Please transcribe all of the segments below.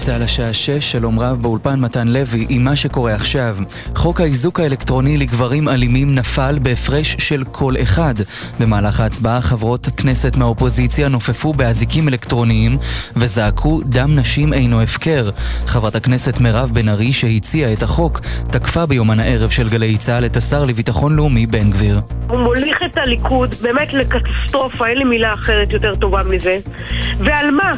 צה"ל השעה 6, שלום רב באולפן מתן לוי עם מה שקורה עכשיו. חוק האיזוק האלקטרוני לגברים אלימים נפל בהפרש של קול אחד. במהלך ההצבעה חברות כנסת מהאופוזיציה נופפו באזיקים אלקטרוניים וזעקו דם נשים אינו הפקר. חברת הכנסת מירב בן ארי שהציעה את החוק תקפה ביומן הערב של גלי צה"ל את השר לביטחון לאומי בן גביר. הוא מוליך את הליכוד באמת לקטסטרופה, אין לי מילה אחרת יותר טובה מזה. ועל מה?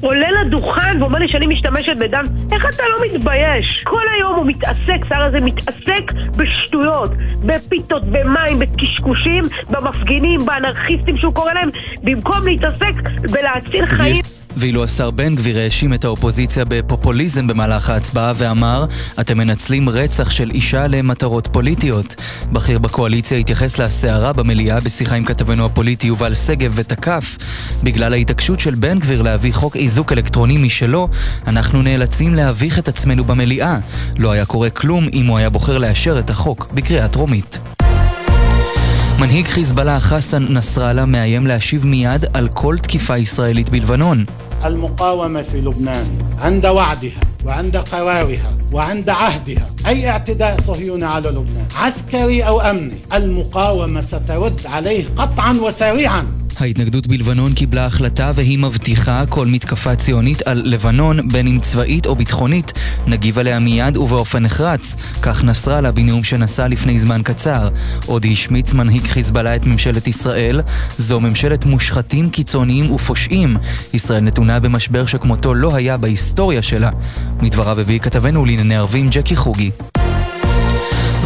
עולה לדוכן ואומר לי שאני משתמשת בדם, איך אתה לא מתבייש? כל היום הוא מתעסק, שר הזה מתעסק בשטויות, בפיתות, במים, בקשקושים, במפגינים, באנרכיסטים שהוא קורא להם, במקום להתעסק בלהציל חיים. ואילו השר בן גביר האשים את האופוזיציה בפופוליזם במהלך ההצבעה ואמר אתם מנצלים רצח של אישה למטרות פוליטיות. בכיר בקואליציה התייחס לסערה במליאה בשיחה עם כתבנו הפוליטי יובל שגב ותקף בגלל ההתעקשות של בן גביר להביא חוק איזוק אלקטרוני משלו אנחנו נאלצים להביך את עצמנו במליאה. לא היה קורה כלום אם הוא היה בוחר לאשר את החוק בקריאה טרומית. מנהיג חיזבאללה חסן נסראללה מאיים להשיב מיד על כל תקיפה ישראלית בלבנון. المقاومة في لبنان عند وعدها وعند قرارها وعند عهدها أي اعتداء صهيوني على لبنان عسكري أو أمني المقاومة سترد عليه قطعا وسريعا ההתנגדות בלבנון קיבלה החלטה והיא מבטיחה כל מתקפה ציונית על לבנון, בין אם צבאית או ביטחונית, נגיב עליה מיד ובאופן נחרץ. כך נסראללה בנאום שנשא לפני זמן קצר. עוד השמיץ מנהיג חיזבאללה את ממשלת ישראל. זו ממשלת מושחתים קיצוניים ופושעים. ישראל נתונה במשבר שכמותו לא היה בהיסטוריה שלה. מדבריו הביא כתבנו לענייני ערבים ג'קי חוגי.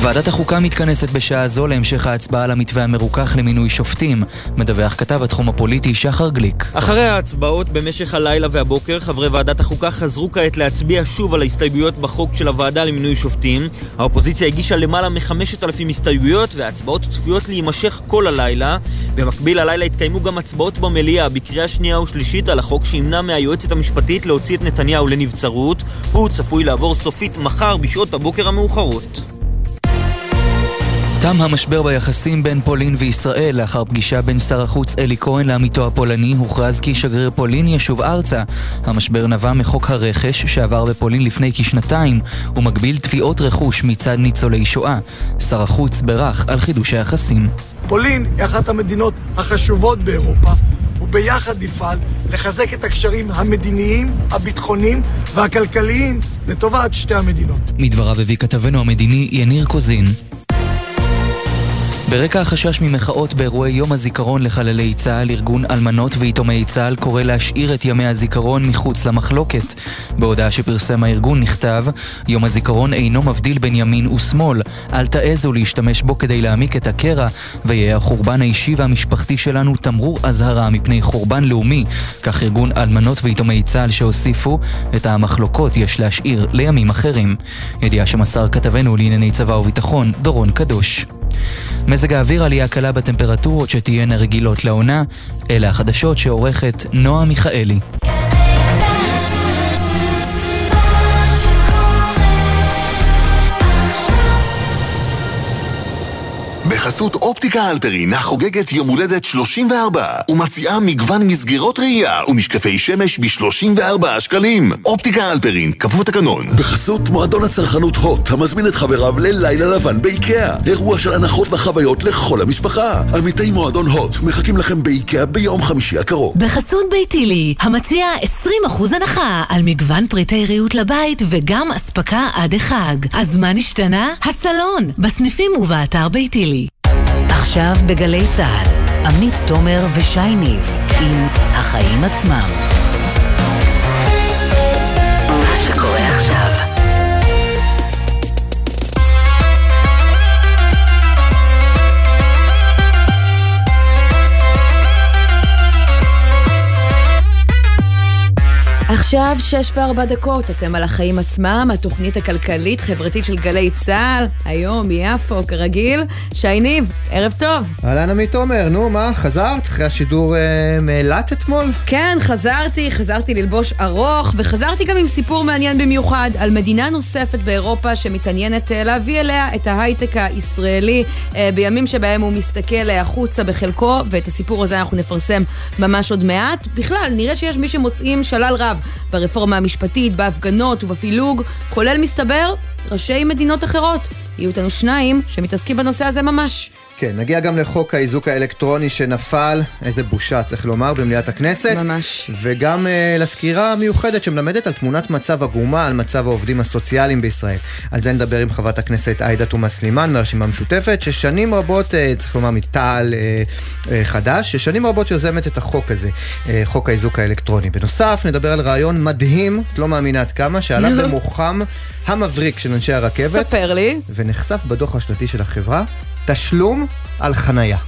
ועדת החוקה מתכנסת בשעה זו להמשך ההצבעה על המתווה המרוכך למינוי שופטים, מדווח כתב התחום הפוליטי שחר גליק. אחרי ההצבעות במשך הלילה והבוקר, חברי ועדת החוקה חזרו כעת להצביע שוב על ההסתייגויות בחוק של הוועדה למינוי שופטים. האופוזיציה הגישה למעלה מחמשת אלפים הסתייגויות, וההצבעות צפויות להימשך כל הלילה. במקביל הלילה התקיימו גם הצבעות במליאה בקריאה שנייה ושלישית על החוק שימנע מהיועצת המשפטית להוציא את נתניהו לנבצרות. הוא צפוי לעבור סופית מחר בשעות הבוקר המאוחרות. תם המשבר ביחסים בין פולין וישראל לאחר פגישה בין שר החוץ אלי כהן לעמיתו הפולני הוכרז כי שגריר פולין ישוב ארצה. המשבר נבע מחוק הרכש שעבר בפולין לפני כשנתיים ומגביל תביעות רכוש מצד ניצולי שואה. שר החוץ בירך על חידוש היחסים. פולין היא אחת המדינות החשובות באירופה וביחד נפעל לחזק את הקשרים המדיניים, הביטחוניים והכלכליים לטובת שתי המדינות. מדבריו הביא כתבנו המדיני יניר קוזין. ברקע החשש ממחאות באירועי יום הזיכרון לחללי צה"ל, ארגון אלמנות ויתומי צה"ל קורא להשאיר את ימי הזיכרון מחוץ למחלוקת. בהודעה שפרסם הארגון נכתב, יום הזיכרון אינו מבדיל בין ימין ושמאל, אל תעזו להשתמש בו כדי להעמיק את הקרע, ויהיה החורבן האישי והמשפחתי שלנו תמרור אזהרה מפני חורבן לאומי, כך ארגון אלמנות ויתומי צה"ל שהוסיפו, את המחלוקות יש להשאיר לימים אחרים. ידיעה שמסר כתבנו לענייני צבא וביטחון, דורון קדוש. מזג האוויר עלייה קלה בטמפרטורות שתהיינה רגילות לעונה, אלה החדשות שעורכת נועה מיכאלי. בחסות אופטיקה הלפרין החוגגת יום הולדת 34 ומציעה מגוון מסגרות ראייה ומשקפי שמש ב-34 שקלים. אופטיקה הלפרין, כפוף תקנון. בחסות מועדון הצרכנות הוט המזמין את חבריו ללילה לבן באיקאה. אירוע של הנחות וחוויות לכל המשפחה. עמיתי מועדון הוט מחכים לכם באיקאה ביום חמישי הקרוב. בחסות ביתילי המציע 20% הנחה על מגוון פריטי ריהוט לבית וגם אספקה עד החג. אז מה נשתנה? הסלון בסניפים ובאתר ביתילי. עכשיו בגלי צה"ל, עמית תומר ושי ניב עם החיים עצמם. מה שקורה עכשיו עכשיו שש וארבע דקות, אתם על החיים עצמם, התוכנית הכלכלית-חברתית של גלי צה"ל, היום מיפו, כרגיל, שי ניב, ערב טוב. אהלן עמית תומר, נו מה, חזרת אחרי השידור אה, מאילת אתמול? כן, חזרתי, חזרתי ללבוש ארוך, וחזרתי גם עם סיפור מעניין במיוחד על מדינה נוספת באירופה שמתעניינת אה, להביא אליה את ההייטק הישראלי אה, בימים שבהם הוא מסתכל אה, החוצה בחלקו, ואת הסיפור הזה אנחנו נפרסם ממש עוד מעט. בכלל, נראה שיש מי שמוצאים שלל רב ברפורמה המשפטית, בהפגנות ובפילוג, כולל מסתבר ראשי מדינות אחרות. יהיו איתנו שניים שמתעסקים בנושא הזה ממש. כן, נגיע גם לחוק האיזוק האלקטרוני שנפל, איזה בושה צריך לומר, במליאת הכנסת. ממש. וגם uh, לסקירה המיוחדת שמלמדת על תמונת מצב עגומה על מצב העובדים הסוציאליים בישראל. על זה נדבר עם חברת הכנסת עאידה תומא סלימאן מהרשימה המשותפת, ששנים רבות, uh, צריך לומר מתע"ל uh, uh, חדש, ששנים רבות יוזמת את החוק הזה, uh, חוק האיזוק האלקטרוני. בנוסף, נדבר על רעיון מדהים, את לא מאמינה עד כמה, שעלה במוחם המבריק של אנשי הרכבת. ספר לי. ונחשף בדוח השנתי של החברה תשלום על חנייה.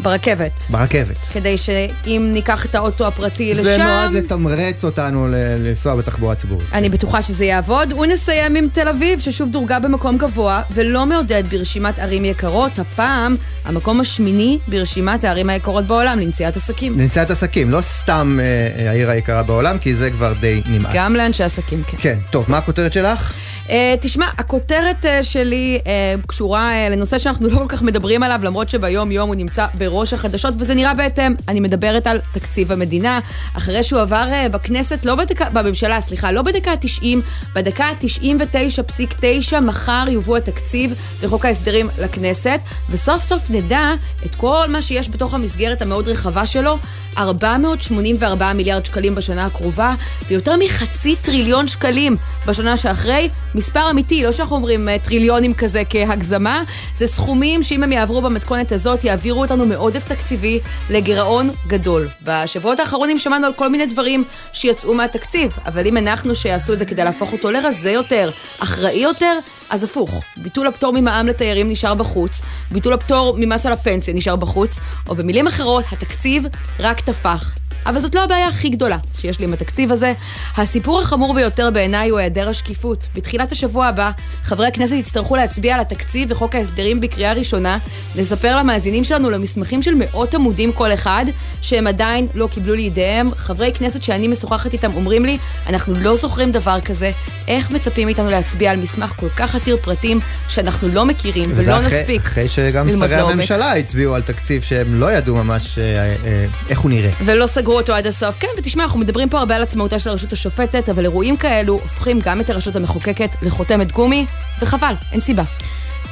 ברכבת. ברכבת. כדי שאם ניקח את האוטו הפרטי זה לשם... זה נועד לתמרץ אותנו לנסוע בתחבורה ציבורית. אני בטוחה שזה יעבוד. ונסיים עם תל אביב, ששוב דורגה במקום גבוה, ולא מעודד ברשימת ערים יקרות. הפעם, המקום השמיני ברשימת הערים היקרות בעולם לנסיעת עסקים. לנסיעת עסקים, לא סתם אה, העיר היקרה בעולם, כי זה כבר די נמאס. גם לאנשי עסקים, כן. כן, טוב, מה הכותרת שלך? Uh, תשמע, הכותרת uh, שלי uh, קשורה uh, לנושא שאנחנו לא כל כך מדברים עליו, למרות שביום-יום הוא נמצא בראש החדשות, וזה נראה בהתאם. אני מדברת על תקציב המדינה, אחרי שהוא עבר uh, בכנסת, לא בדקה, בממשלה, סליחה, לא בדקה ה-90, בדקה ה-99.9, מחר יובאו התקציב וחוק ההסדרים לכנסת, וסוף סוף נדע את כל מה שיש בתוך המסגרת המאוד רחבה שלו, 484 מיליארד שקלים בשנה הקרובה, ויותר מחצי טריליון שקלים בשנה שאחרי. מספר אמיתי, לא שאנחנו אומרים אה, טריליונים כזה כהגזמה, זה סכומים שאם הם יעברו במתכונת הזאת, יעבירו אותנו מעודף תקציבי לגירעון גדול. בשבועות האחרונים שמענו על כל מיני דברים שיצאו מהתקציב, אבל אם אנחנו שיעשו את זה כדי להפוך אותו לרזה יותר, אחראי יותר, אז הפוך. ביטול הפטור ממע"מ לתיירים נשאר בחוץ, ביטול הפטור ממס על הפנסיה נשאר בחוץ, או במילים אחרות, התקציב רק טפח. אבל זאת לא הבעיה הכי גדולה שיש לי עם התקציב הזה. הסיפור החמור ביותר בעיניי הוא היעדר השקיפות. בתחילת השבוע הבא, חברי הכנסת יצטרכו להצביע על התקציב וחוק ההסדרים בקריאה ראשונה, לספר למאזינים שלנו למסמכים של מאות עמודים כל אחד, שהם עדיין לא קיבלו לידיהם. חברי כנסת שאני משוחחת איתם אומרים לי, אנחנו לא זוכרים דבר כזה, איך מצפים מאיתנו להצביע על מסמך כל כך עתיר פרטים שאנחנו לא מכירים ולא אחרי, נספיק אחרי שגם שרי לעומק. הממשלה הצביעו על תקציב שהם לא ידעו ממש אה, אה, איך הוא נראה. ולא סגרו אותו עד הסוף. כן, ותשמע, אנחנו מדברים פה הרבה על עצמאותה של הרשות השופטת, אבל אירועים כאלו הופכים גם את הרשות המחוקקת לחותמת גומי, וחבל, אין סיבה.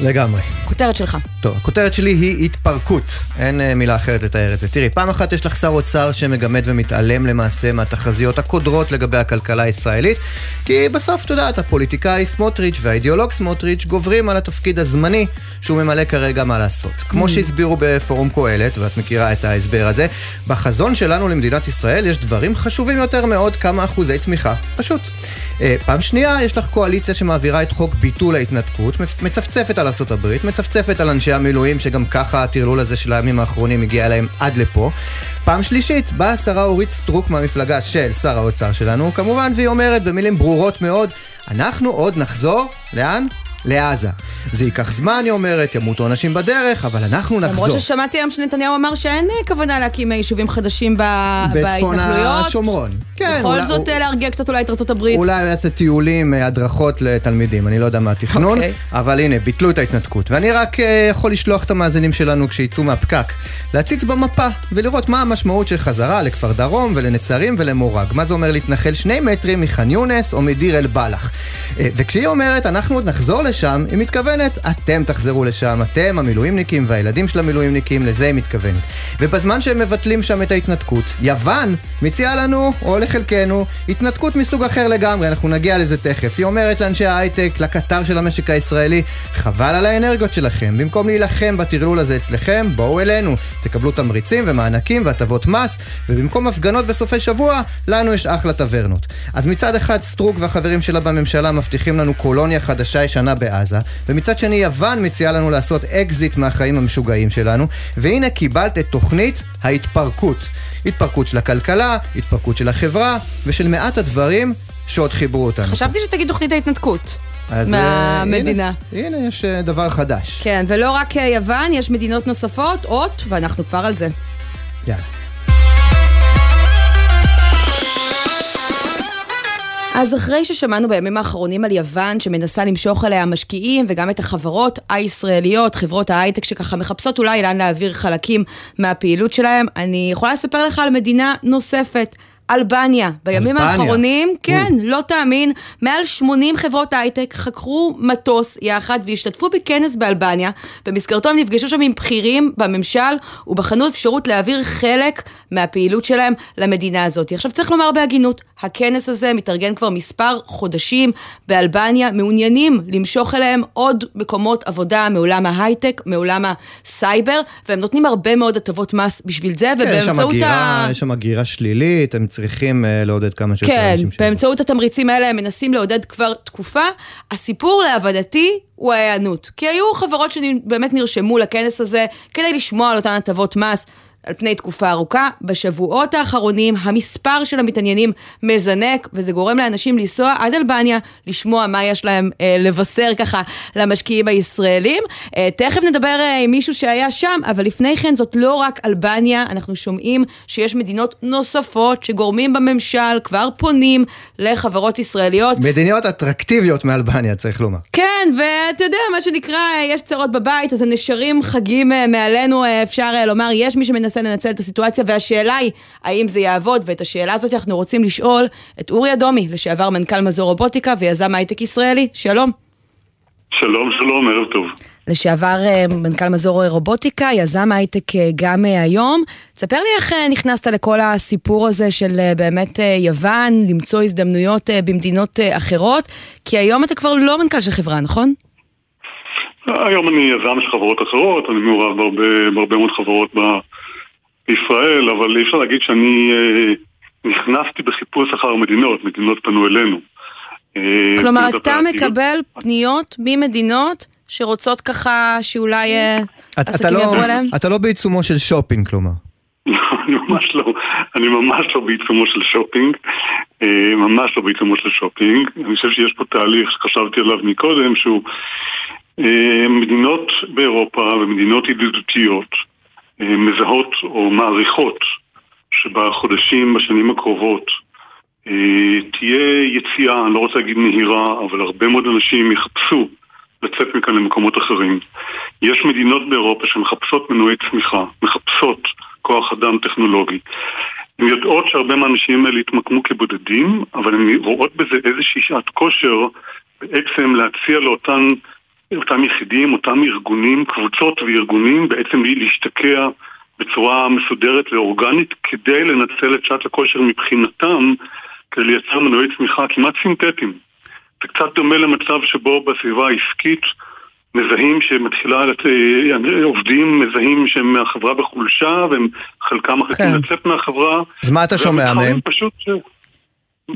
לגמרי. כותרת שלך. טוב, הכותרת שלי היא התפרקות. אין אה, מילה אחרת לתאר את זה. תראי, פעם אחת יש לך שר אוצר שמגמד ומתעלם למעשה מהתחזיות הקודרות לגבי הכלכלה הישראלית, כי בסוף, את יודעת, הפוליטיקאי סמוטריץ' והאידיאולוג סמוטריץ' גוברים על התפקיד הזמני שהוא ממלא כרגע מה לעשות. כמו שהסבירו בפורום קהלת, ואת מכירה את ההסבר הזה, בחזון שלנו למדינת ישראל יש דברים חשובים יותר מאוד כמה אחוזי צמיחה. פשוט. אה, פעם שנייה, יש לך קואליציה שמעבירה את חוק ביטול ההתנתקות, מצפצפת על ארצות הברית, מצפצפת על אנשי המילואים, שגם ככה הטרלול הזה של הימים האחרונים הגיע אליהם עד לפה. פעם שלישית, באה השרה אורית סטרוק מהמפלגה של שר האוצר שלנו, כמובן, והיא אומרת במילים ברורות מאוד, אנחנו עוד נחזור, לאן? לעזה. זה ייקח זמן, היא אומרת, ימותו אנשים בדרך, אבל אנחנו נחזור. למרות ששמעתי היום שנתניהו אמר שאין אה, כוונה להקים אה, יישובים חדשים ב... בצפון בהתנחלויות. השומרון. כן, בכל אולי- זאת אה, להרגיע קצת אולי את ארצות הברית. אולי הוא יעשה טיולים, הדרכות לתלמידים, אני לא יודע מה התכנון, אוקיי. אבל הנה, ביטלו את ההתנתקות. ואני רק יכול לשלוח את המאזינים שלנו כשיצאו מהפקק, להציץ במפה ולראות מה המשמעות של חזרה לכפר דרום ולנצרים ולמורג. מה זה אומר להתנחל שני מטרים מח'אן יונס או מדיר אל בלח. וכשהיא אומרת, אנחנו עוד נחזור לשם, היא מתכוונת, אתם תחזרו לשם, אתם המילואימניקים והילדים של המילואימניקים, לזה היא מתכוונת. ובזמן שהם מבטלים שם את ההתנתקות, יוון מציעה לנו, או לחלקנו, התנתקות מסוג אחר לגמרי, אנחנו נגיע לזה תכף. היא אומרת לאנשי ההייטק, לקטר של המשק הישראלי, חבל על האנרגיות שלכם, במקום להילחם בטרלול הזה אצלכם, בואו אלינו, תקבלו תמריצים ומענקים והטבות מס, ובמקום הפגנות בסופי שבוע, לנו יש אחלה טברנות. אז מצד אחד סטרוק והחברים שלה בממשלה מבטיחים לנו קולוניה חדשה ישנה בעזה, ומצד שני יוון מציעה לנו לעשות אקזיט מהחיים המשוגעים שלנו, והנה קיבלת את תוכנית ההתפרקות. התפרקות של הכלכלה, התפרקות של החברה, ושל מעט הדברים שעוד חיברו אותנו. חשבתי שתגיד תוכנית ההתנתקות. אה, מהמדינה. הנה, הנה יש אה, דבר חדש. כן, ולא רק אה, יוון, יש מדינות נוספות, אות, ואנחנו כבר על זה. יאללה. אז אחרי ששמענו בימים האחרונים על יוון שמנסה למשוך אליה משקיעים וגם את החברות הישראליות, חברות ההייטק שככה מחפשות אולי לאן להעביר חלקים מהפעילות שלהם, אני יכולה לספר לך על מדינה נוספת. אלבניה. בימים אלבניה? האחרונים, כן, לא תאמין, מעל 80 חברות הייטק חקרו מטוס יחד והשתתפו בכנס באלבניה. במסגרתו הם נפגשו שם עם בכירים בממשל ובחנו אפשרות להעביר חלק מהפעילות שלהם למדינה הזאת. עכשיו צריך לומר בהגינות, הכנס הזה מתארגן כבר מספר חודשים באלבניה, מעוניינים למשוך אליהם עוד מקומות עבודה מעולם ההייטק, מעולם הסייבר, והם נותנים הרבה מאוד הטבות מס בשביל זה, כן, יש שם ובאמצעות הגירה, יש שם הגירה שלילית, הם צריכים אה, לעודד כמה שיותר כן, אנשים שם. באמצעות התמריצים האלה הם מנסים לעודד כבר תקופה. הסיפור להבנתי הוא ההיענות. כי היו חברות שבאמת נרשמו לכנס הזה כדי לשמוע על אותן הטבות מס. על פני תקופה ארוכה, בשבועות האחרונים המספר של המתעניינים מזנק, וזה גורם לאנשים לנסוע עד אלבניה, לשמוע מה יש להם אה, לבשר ככה למשקיעים הישראלים. אה, תכף נדבר אה, עם מישהו שהיה שם, אבל לפני כן זאת לא רק אלבניה, אנחנו שומעים שיש מדינות נוספות שגורמים בממשל כבר פונים לחברות ישראליות. מדינות אטרקטיביות מאלבניה, צריך לומר. כן, ואתה יודע, מה שנקרא, יש צרות בבית, אז הנשרים חגים אה, מעלינו, אה, אפשר אה, לומר, יש מי שמנסה לנצל את הסיטואציה, והשאלה היא, האם זה יעבוד? ואת השאלה הזאת אנחנו רוצים לשאול את אורי אדומי, לשעבר מנכ"ל מזור רובוטיקה ויזם הייטק ישראלי. שלום. שלום, שלום, ערב טוב. לשעבר אה, מנכ"ל מזור רובוטיקה, יזם הייטק אה, גם אה, היום. תספר לי איך נכנסת לכל הסיפור הזה של באמת יוון, למצוא הזדמנויות במדינות אחרות, כי היום אתה כבר לא מנכ"ל של חברה, נכון? היום אני יזם של חברות אחרות, אני מעורב בהרבה, בהרבה מאוד חברות ב, בישראל, אבל אי אפשר להגיד שאני אה, נכנסתי בחיפוש אחר מדינות, מדינות פנו אלינו. אה, כלומר, אתה הפעילות- מקבל פניות ממדינות שרוצות ככה שאולי אה, עסקים לא- יעברו אליהם? אתה לא בעיצומו של שופינג, כלומר. אני ממש לא, אני ממש לא בעיצומו של שופינג, ממש לא בעיצומו של שופינג. אני חושב שיש פה תהליך שחשבתי עליו מקודם, שהוא מדינות באירופה ומדינות ידידותיות מזהות או מעריכות שבחודשים, בשנים הקרובות, אה, תהיה יציאה, אני לא רוצה להגיד מהירה, אבל הרבה מאוד אנשים יחפשו לצאת מכאן למקומות אחרים. יש מדינות באירופה שמחפשות מנועי צמיחה, מחפשות כוח אדם טכנולוגי. הן יודעות שהרבה מהאנשים האלה יתמקמו כבודדים, אבל הן רואות בזה איזושהי שעת כושר בעצם להציע לאותן, אותם יחידים, אותם ארגונים, קבוצות וארגונים, בעצם להשתקע בצורה מסודרת ואורגנית כדי לנצל את שעת הכושר מבחינתם כדי לייצר מנועי צמיחה כמעט סינתטיים. זה קצת דומה למצב שבו בסביבה העסקית מזהים שמתחילה, לת- אה, עובדים מזהים שהם מהחברה בחולשה והם חלקם מחליטים כן. לצאת מהחברה. אז מה אתה שומע מהם? פשוט...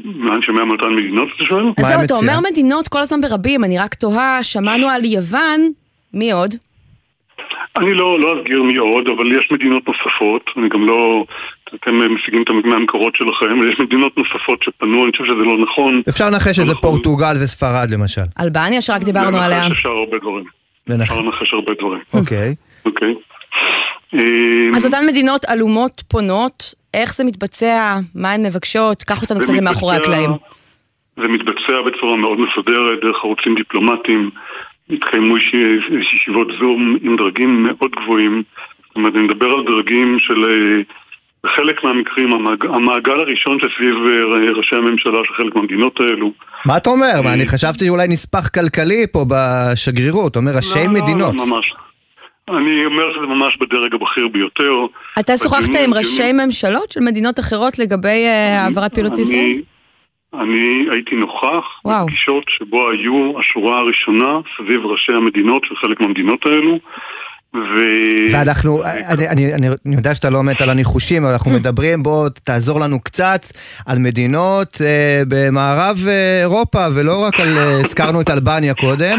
מה אני שומע מאותן מדינות, אתה שואל? אז זהו, אתה אומר מדינות כל הזמן ברבים, אני רק תוהה, שמענו על יוון, מי עוד? אני לא, לא אסגיר מי עוד, אבל יש מדינות נוספות, אני גם לא... אתם משיגים את מהמקורות שלכם, אבל יש מדינות נוספות שפנו, אני חושב שזה לא נכון. אפשר לנחש שזה פורטוגל וספרד למשל. אלבניה שרק דיברנו עליה. לנחש אפשר הרבה דברים. אפשר לנחש הרבה דברים. אוקיי. אוקיי. אז אותן מדינות עלומות פונות, איך זה מתבצע, מה הן מבקשות, קח אותנו קצת למאחורי הקלעים. זה מתבצע בצורה מאוד מסודרת, דרך ערוצים דיפלומטיים, התקיימו ישי- ישיבות זום עם דרגים מאוד גבוהים. זאת אומרת, אני מדבר על דרגים של... אה, בחלק מהמקרים, המעג- המעגל הראשון שסביב אה, ראשי הממשלה של חלק מהמדינות האלו. מה אתה אומר? מה, אני חשבתי אולי נספח כלכלי פה בשגרירות, אומר ראשי לא, מדינות. לא, ממש. אני אומר שזה ממש בדרג הבכיר ביותר. אתה שוחחת עם ראשי ממשלות של מדינות אחרות לגבי אה, העברת פעילות לישראל? אני, אני הייתי נוכח וואו. בפגישות שבו היו השורה הראשונה סביב ראשי המדינות של חלק מהמדינות האלו. ו... ואנחנו, אני, אני, אני, אני יודע שאתה לא מת על הניחושים, אבל אנחנו מדברים, בוא תעזור לנו קצת על מדינות אה, במערב אה, אירופה, ולא רק על, אה, הזכרנו את אלבניה קודם.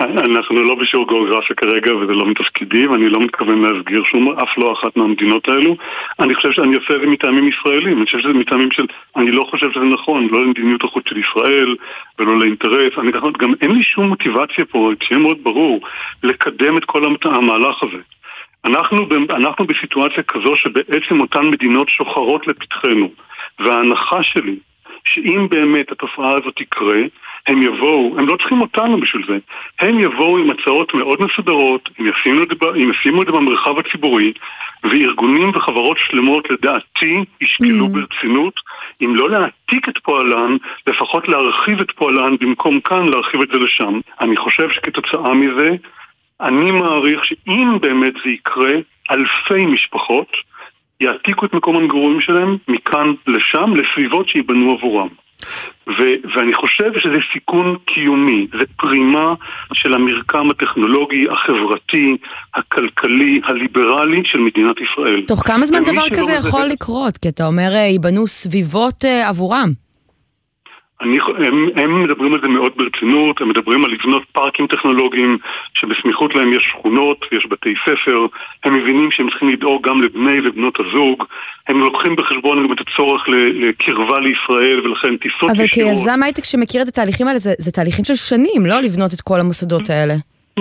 אנחנו לא בשיעור גיאוגרפיה כרגע וזה לא מתפקידי ואני לא מתכוון להסגיר שום, אף לא אחת מהמדינות האלו. אני חושב שאני עושה את זה מטעמים ישראלים, אני חושב שזה מטעמים של, אני לא חושב שזה נכון, לא למדיניות החוץ של ישראל ולא לאינטרס, אני גם, גם אין לי שום מוטיבציה פה, שיהיה מאוד ברור, לקדם את כל המהלך הזה. אנחנו, אנחנו בסיטואציה כזו שבעצם אותן מדינות שוחרות לפתחנו וההנחה שלי שאם באמת התופעה הזאת תקרה, הם יבואו, הם לא צריכים אותנו בשביל זה, הם יבואו עם הצעות מאוד מסודרות, הם ישימו את זה, הם ישימו את זה במרחב הציבורי, וארגונים וחברות שלמות לדעתי ישקלו mm. ברצינות, אם לא להעתיק את פועלן, לפחות להרחיב את פועלן במקום כאן להרחיב את זה לשם. אני חושב שכתוצאה מזה, אני מעריך שאם באמת זה יקרה, אלפי משפחות יעתיקו את מקום המגורים שלהם מכאן לשם, לסביבות שייבנו עבורם. ו- ואני חושב שזה סיכון קיומי, זה פרימה של המרקם הטכנולוגי, החברתי, הכלכלי, הליברלי של מדינת ישראל. תוך כמה זמן דבר כזה יכול זה... לקרות? כי אתה אומר אה, ייבנו סביבות uh, עבורם. אני, הם, הם מדברים על זה מאוד ברצינות, הם מדברים על לבנות פארקים טכנולוגיים שבסמיכות להם יש שכונות, יש בתי ספר, הם מבינים שהם צריכים לדאוג גם לבני ובנות הזוג, הם לוקחים בחשבון גם את הצורך לקרבה לישראל ולכן טיסות ישירות. אבל כיזם הייטק שמכיר את התהליכים האלה, זה, זה תהליכים של שנים, לא לבנות את כל המוסדות האלה.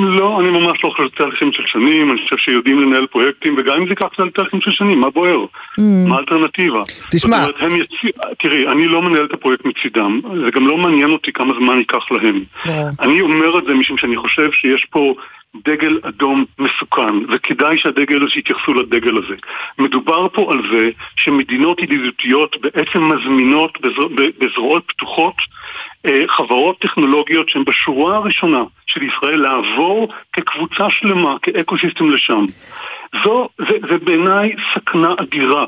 לא, אני ממש לא חושב שזה תהליכים של שנים, אני חושב שיודעים לנהל פרויקטים, וגם אם זה ייקח תהליכים של שנים, מה בוער? Mm. מה האלטרנטיבה? תשמע... זאת אומרת, יצ... תראי, אני לא מנהל את הפרויקט מצידם, זה גם לא מעניין אותי כמה זמן ייקח להם. Yeah. אני אומר את זה משום שאני חושב שיש פה דגל אדום מסוכן, וכדאי שהדגל הזה יתייחסו לדגל הזה. מדובר פה על זה שמדינות ידידותיות בעצם מזמינות בזר... בזרועות פתוחות אה, חברות טכנולוגיות שהן בשורה הראשונה של ישראל לעבור כקבוצה שלמה, כאקו-סיסטם לשם. זו, זה, זה בעיניי סכנה אדירה.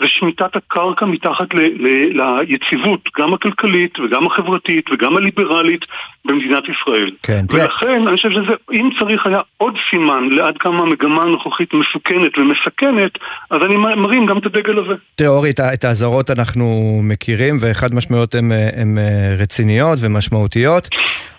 זה שמיטת הקרקע מתחת ל, ל, ליציבות, גם הכלכלית וגם החברתית וגם הליברלית במדינת ישראל. כן, ולכן אני חושב שזה, אם צריך היה עוד סימן לעד כמה המגמה הנוכחית מסוכנת ומסכנת, אז אני מרים גם את הדגל הזה. תראה אורי, את האזהרות אנחנו מכירים, וחד משמעויות הן רציניות ומשמעותיות.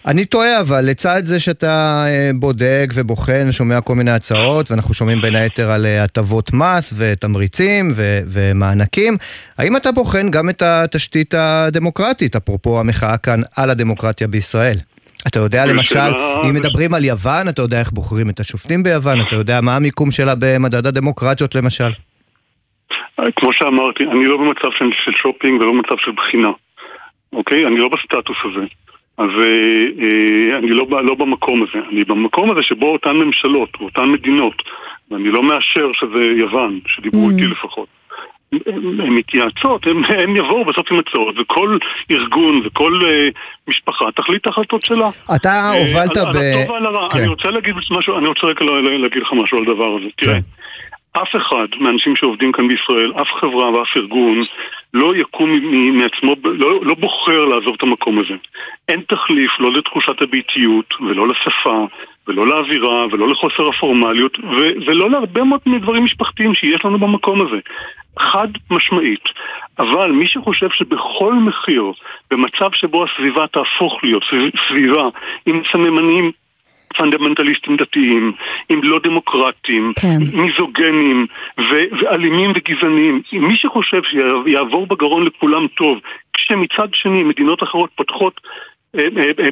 אני טועה, אבל לצד זה שאתה אה, בודק ובוחן, שומע כל מיני הצעות, ואנחנו שומעים בין היתר על אה, הטבות מס ותמריצים ו- ומענקים, האם אתה בוחן גם את התשתית הדמוקרטית, אפרופו המחאה כאן על הדמוקרטיה בישראל? אתה יודע למשל, אם מדברים על יוון, אתה יודע איך בוחרים את השופטים ביוון, אתה יודע מה המיקום שלה במדד הדמוקרטיות למשל? כמו שאמרתי, אני לא במצב של שופינג ולא במצב של בחינה, אוקיי? אני לא בסטטוס הזה. אז אה, אה, אני לא, לא במקום הזה, אני במקום הזה שבו אותן ממשלות, אותן מדינות, ואני לא מאשר שזה יוון, שדיברו mm. איתי לפחות. הן מתייעצות, הם יבואו בסוף עם הצעות, וכל ארגון וכל uh, משפחה תחליט את ההחלטות שלה. אתה הובלת ב... על הטוב ועל הרע. כן. אני רוצה להגיד משהו, אני רוצה רק להגיד לך משהו על הדבר הזה. תראה, כן. אף אחד מהאנשים שעובדים כאן בישראל, אף חברה ואף ארגון, לא יקום מעצמו, לא, לא בוחר לעזוב את המקום הזה. אין תחליף לא לתחושת הביתיות, ולא לשפה, ולא לאווירה, ולא לחוסר הפורמליות, ו- ולא להרבה מאוד מדברים משפחתיים שיש לנו במקום הזה. חד משמעית. אבל מי שחושב שבכל מחיר, במצב שבו הסביבה תהפוך להיות סביבה עם סממנים פונדמנטליסטים דתיים, עם לא דמוקרטים, כן. מיזוגנים ו- ואלימים וגזעניים. מי שחושב שיעבור בגרון לכולם טוב, כשמצד שני מדינות אחרות פותחות,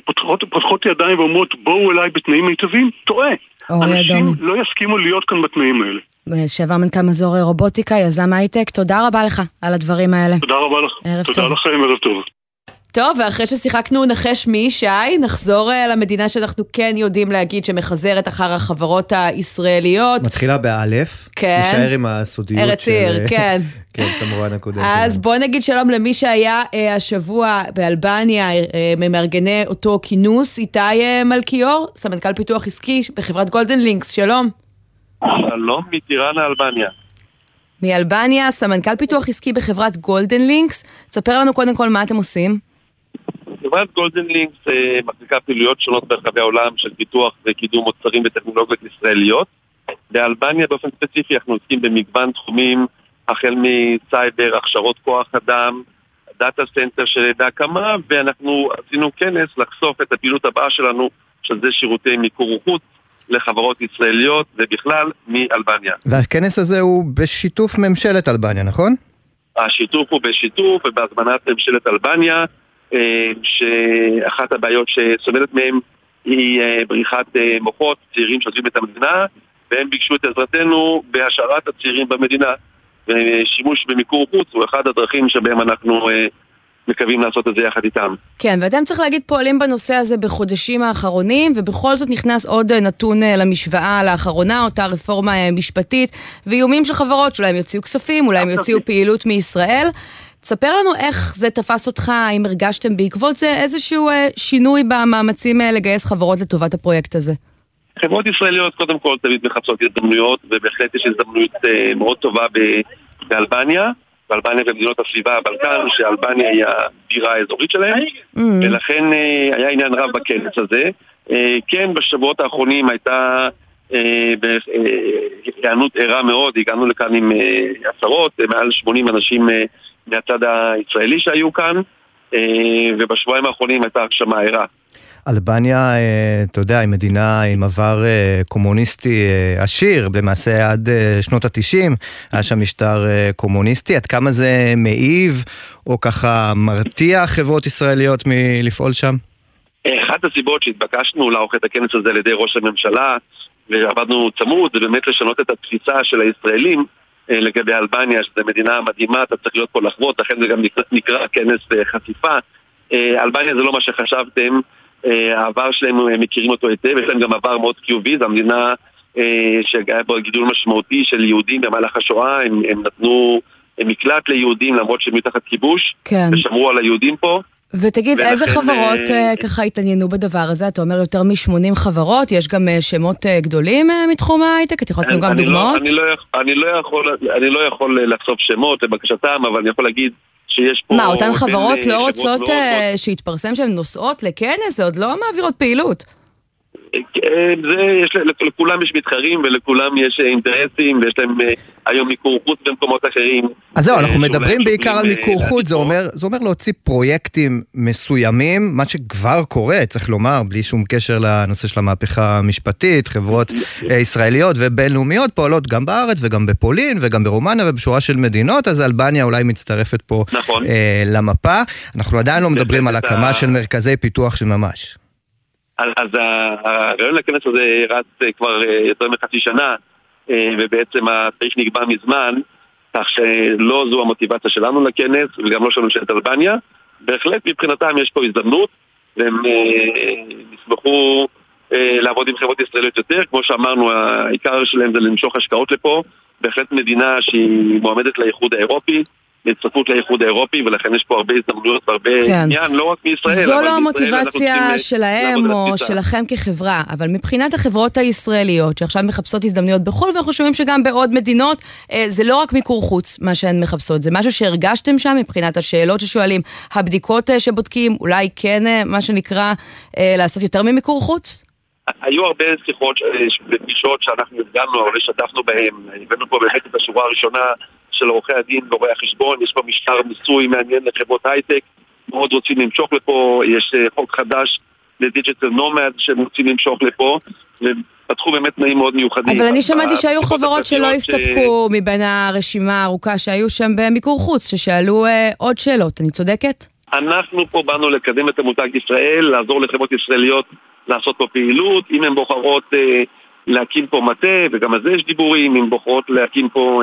פותחות, פותחות ידיים ואומרות בואו אליי בתנאים מיטביים, טועה. אנשים אדום. לא יסכימו להיות כאן בתנאים האלה. שעבר מנכ"ל מזור רובוטיקה, יזם הייטק, תודה רבה לך על הדברים האלה. תודה רבה לך. ערב תודה טוב. לכם, ערב טוב. טוב, ואחרי ששיחקנו נחש מי, שי, נחזור uh, למדינה שאנחנו כן יודעים להגיד שמחזרת אחר החברות הישראליות. מתחילה באלף. כן. נשאר עם הסודיות ארץ של... ארץ עיר, כן. כן, כמובן הקודם אז שלנו. בוא נגיד שלום למי שהיה אה, השבוע באלבניה, אה, ממארגני אותו כינוס, איתי אה, מלכיאור, סמנכ"ל פיתוח עסקי בחברת Golden Links, שלום. שלום, מטיראנה, אלבניה. מאלבניה, סמנכ"ל פיתוח עסקי בחברת Golden Links. תספר לנו קודם כל מה אתם עושים. חברת Golden Links מחזיקה פעילויות שונות ברחבי העולם של פיתוח וקידום מוצרים וטכנולוגיות ישראליות. באלבניה באופן ספציפי אנחנו עוסקים במגוון תחומים, החל מסייבר, הכשרות כוח אדם, data center שבהקמה, ואנחנו עשינו כנס לחשוף את הפעילות הבאה שלנו, שזה שירותי מיקור חוץ לחברות ישראליות ובכלל מאלבניה. והכנס הזה הוא בשיתוף ממשלת אלבניה, נכון? השיתוף הוא בשיתוף ובהזמנת ממשלת אלבניה. אה, שאחת הבעיות שסובלת מהם היא אה, בריחת אה, מוחות, צעירים שעוזבים את המדינה, והם ביקשו את עזרתנו בהשארת הצעירים במדינה. ושימוש במיקור חוץ הוא אחד הדרכים שבהם אנחנו מקווים לעשות את זה יחד איתם. כן, ואתם צריך להגיד פועלים בנושא הזה בחודשים האחרונים, ובכל זאת נכנס עוד נתון אה, למשוואה לאחרונה, אותה רפורמה משפטית, ואיומים של חברות שאולי הם יוציאו כספים, אולי הם יוציאו פעילות מישראל. תספר לנו איך זה תפס אותך, האם הרגשתם בעקבות זה איזשהו שינוי במאמצים לגייס חברות לטובת הפרויקט הזה. חברות ישראליות קודם כל תמיד מחפשות הזדמנויות, ובהחלט יש הזדמנות מאוד טובה באלבניה. באלבניה ומדינות הסביבה, הבלקן, שאלבניה היא הבירה האזורית שלהם, mm. ולכן אה, היה עניין רב בכנס הזה. אה, כן, בשבועות האחרונים הייתה אה, היענות ערה מאוד, הגענו לכאן עם עשרות, מעל 80 אנשים מהצד הישראלי שהיו כאן, ובשבועיים האחרונים הייתה הרשמה ערה. אלבניה, אה, אתה יודע, היא מדינה עם עבר אה, קומוניסטי אה, עשיר, למעשה עד שנות התשעים היה שם משטר קומוניסטי, עד כמה זה מעיב או ככה מרתיע חברות ישראליות מלפעול שם? אחת הסיבות שהתבקשנו לערוך את הכנס הזה על ידי ראש הממשלה ועבדנו צמוד זה באמת לשנות את התפיסה של הישראלים לגבי אלבניה, שזו מדינה מדהימה, אתה צריך להיות פה לחוות, לכן זה גם נקרא כנס חשיפה. אלבניה זה לא מה שחשבתם, אה, העבר שלהם, הם מכירים אותו היטב, יש להם גם עבר מאוד חיובי, זו המדינה אה, שהיה בו גידול משמעותי של יהודים במהלך השואה, הם, הם נתנו מקלט ליהודים למרות שהם מתחת כיבוש, כן. ושמרו על היהודים פה. ותגיד, ולכן, איזה חברות uh, ככה התעניינו בדבר הזה? אתה אומר יותר מ-80 חברות, יש גם uh, שמות גדולים מתחום ההייטק? אתה יכול לתת גם לא- דוגמאות? אני, לא, אני, לא יכול, אני לא יכול לחשוף שמות לבקשתם, אבל אני יכול להגיד שיש פה... מה, אותן חברות לא רוצות שיתפרסם שהן נוסעות לכנס? זה עוד לא מעבירות פעילות. אה, זה, יש, לכולם יש מתחרים ולכולם יש אה, אינטרסים ויש להם היום מיקור חוץ במקומות אחרים. אז זהו, אנחנו מדברים בעיקר על מיקור חוץ, זה אומר, זה אומר להוציא פרויקטים מסוימים, מה שכבר קורה, צריך לומר, בלי שום קשר לנושא של המהפכה המשפטית, חברות ישראליות ובינלאומיות פועלות גם בארץ וגם בפולין וגם ברומניה ובשורה של מדינות, אז אלבניה אולי מצטרפת פה נכון. אה, למפה. אנחנו עדיין לא מדברים על הקמה של מרכזי פיתוח של ממש. אז הרעיון לכנס הזה רץ אה, כבר אה, יותר מחצי שנה, אה, ובעצם התאריך נקבע מזמן, כך שלא זו המוטיבציה שלנו לכנס, וגם לא של ממשלת אלבניה. בהחלט מבחינתם יש פה הזדמנות, והם ישמחו לעבוד עם חברות ישראליות יותר. כמו שאמרנו, העיקר שלהם זה למשוך השקעות לפה. בהחלט מדינה שהיא מועמדת לאיחוד האירופי. להצטרפות לאיחוד האירופי, ולכן יש פה הרבה הזדמנויות והרבה כן. עניין, לא רק מישראל, זו לא המוטיבציה שלהם או שלכם כחברה, אבל מבחינת החברות הישראליות שעכשיו מחפשות הזדמנויות בחו"ל, ואנחנו שומעים שגם בעוד מדינות, אה, זה לא רק מיקור חוץ מה שהן מחפשות, זה משהו שהרגשתם שם מבחינת השאלות ששואלים, הבדיקות אה, שבודקים, אולי כן, אה, מה שנקרא, לעשות יותר ממיקור חוץ? היו הרבה שיחות ופגישות שאנחנו נפגענו, אבל השתתפנו בהן, הבאנו פה באמת את השורה הראשונה של עורכי הדין ורואי החשבון, יש פה משטר מיסוי מעניין לחברות הייטק, מאוד רוצים למשוך לפה, יש אה, חוק חדש לדיג'יטל נומד שהם רוצים למשוך לפה, ופתחו באמת תנאים מאוד מיוחדים. אבל אני שמעתי שהיו חברות שלא הסתפקו מבין הרשימה הארוכה שהיו שם במיקור חוץ, ששאלו אה, עוד שאלות, אני צודקת? אנחנו פה באנו לקדם את המותג ישראל, לעזור לחברות ישראליות לעשות פה פעילות, אם הן בוחרות... אה, להקים פה מטה, וגם על זה יש דיבורים, אם בוחרות להקים פה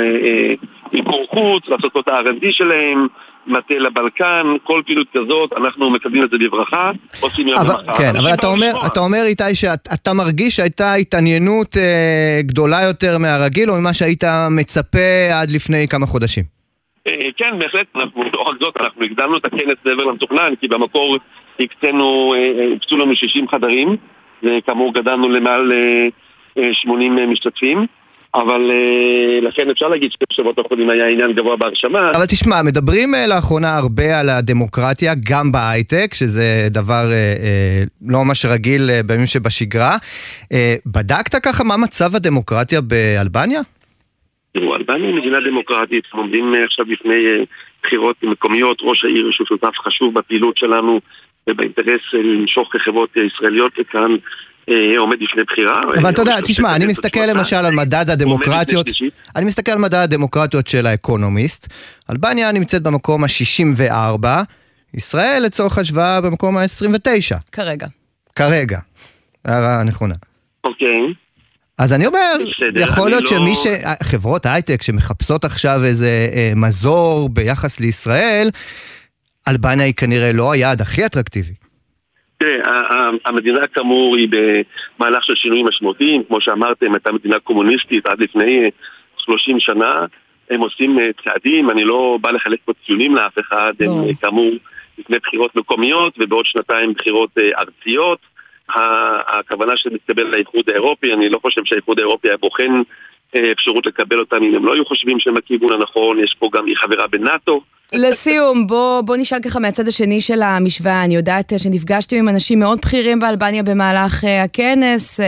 מיקור אה, אה, חוץ, לעשות פה את ה-R&D שלהם, מטה לבלקן, כל פעילות כזאת, אנחנו מקבלים את זה בברכה, עושים יום למחר. כן, אבל אתה אומר, אתה אומר איתי שאתה מרגיש שהייתה התעניינות אה, גדולה יותר מהרגיל, או ממה שהיית מצפה עד לפני כמה חודשים? אה, כן, בהחלט, אנחנו, לא רק זאת, אנחנו הגדלנו את הכנס מעבר למתוכנן, כי במקור הקצינו, אה, הקצו לנו 60 חדרים, וכאמור גדלנו למעל 80 אה, משתתפים. אבל אה, לכן אפשר להגיד שבשבועות האחרונים היה עניין גבוה בהרשמה. אבל תשמע, מדברים אה, לאחרונה הרבה על הדמוקרטיה, גם בהייטק, שזה דבר אה, לא ממש רגיל בימים שבשגרה. אה, בדקת ככה מה מצב הדמוקרטיה באלבניה? תראו, אלבניה היא מדינה דמוקרטית, אנחנו עומדים עכשיו לפני בחירות מקומיות, ראש העיר שהוא שותף חשוב בפעילות שלנו ובאינטרס למשוך חברות ישראליות לכאן. אה, עומד לפני בחירה. אבל אתה יודע, תשמע, אני מסתכל למשל על מדד הדמוקרטיות, אני מסתכל על מדד הדמוקרטיות של האקונומיסט, אלבניה נמצאת במקום ה-64, ישראל לצורך השוואה במקום ה-29. כרגע. כרגע. הערה נכונה. אוקיי. אז אני אומר, יכול להיות שמי לא- ש... חברות הייטק שמחפשות עכשיו איזה אה, מזור ביחס לישראל, אלבניה היא כנראה לא היעד הכי אטרקטיבי. תראה, המדינה כאמור היא במהלך של שינויים משמעותיים, כמו שאמרתם, הייתה מדינה קומוניסטית עד לפני 30 שנה, הם עושים אה, צעדים, אני לא בא לחלק פה ציונים לאף אחד, הם אה, כאמור לפני בחירות מקומיות ובעוד שנתיים בחירות אה, ארציות. הכוונה שמתקבל לאיחוד האירופי, אני לא חושב שהאיחוד האירופי היה בוחן אפשרות לקבל אותם אם הם לא היו חושבים שהם הכיוון הנכון, יש פה גם, היא חברה בנאטו. לסיום, בוא, בוא נשאל ככה מהצד השני של המשוואה. אני יודעת שנפגשתם עם אנשים מאוד בכירים באלבניה במהלך uh, הכנס. Uh,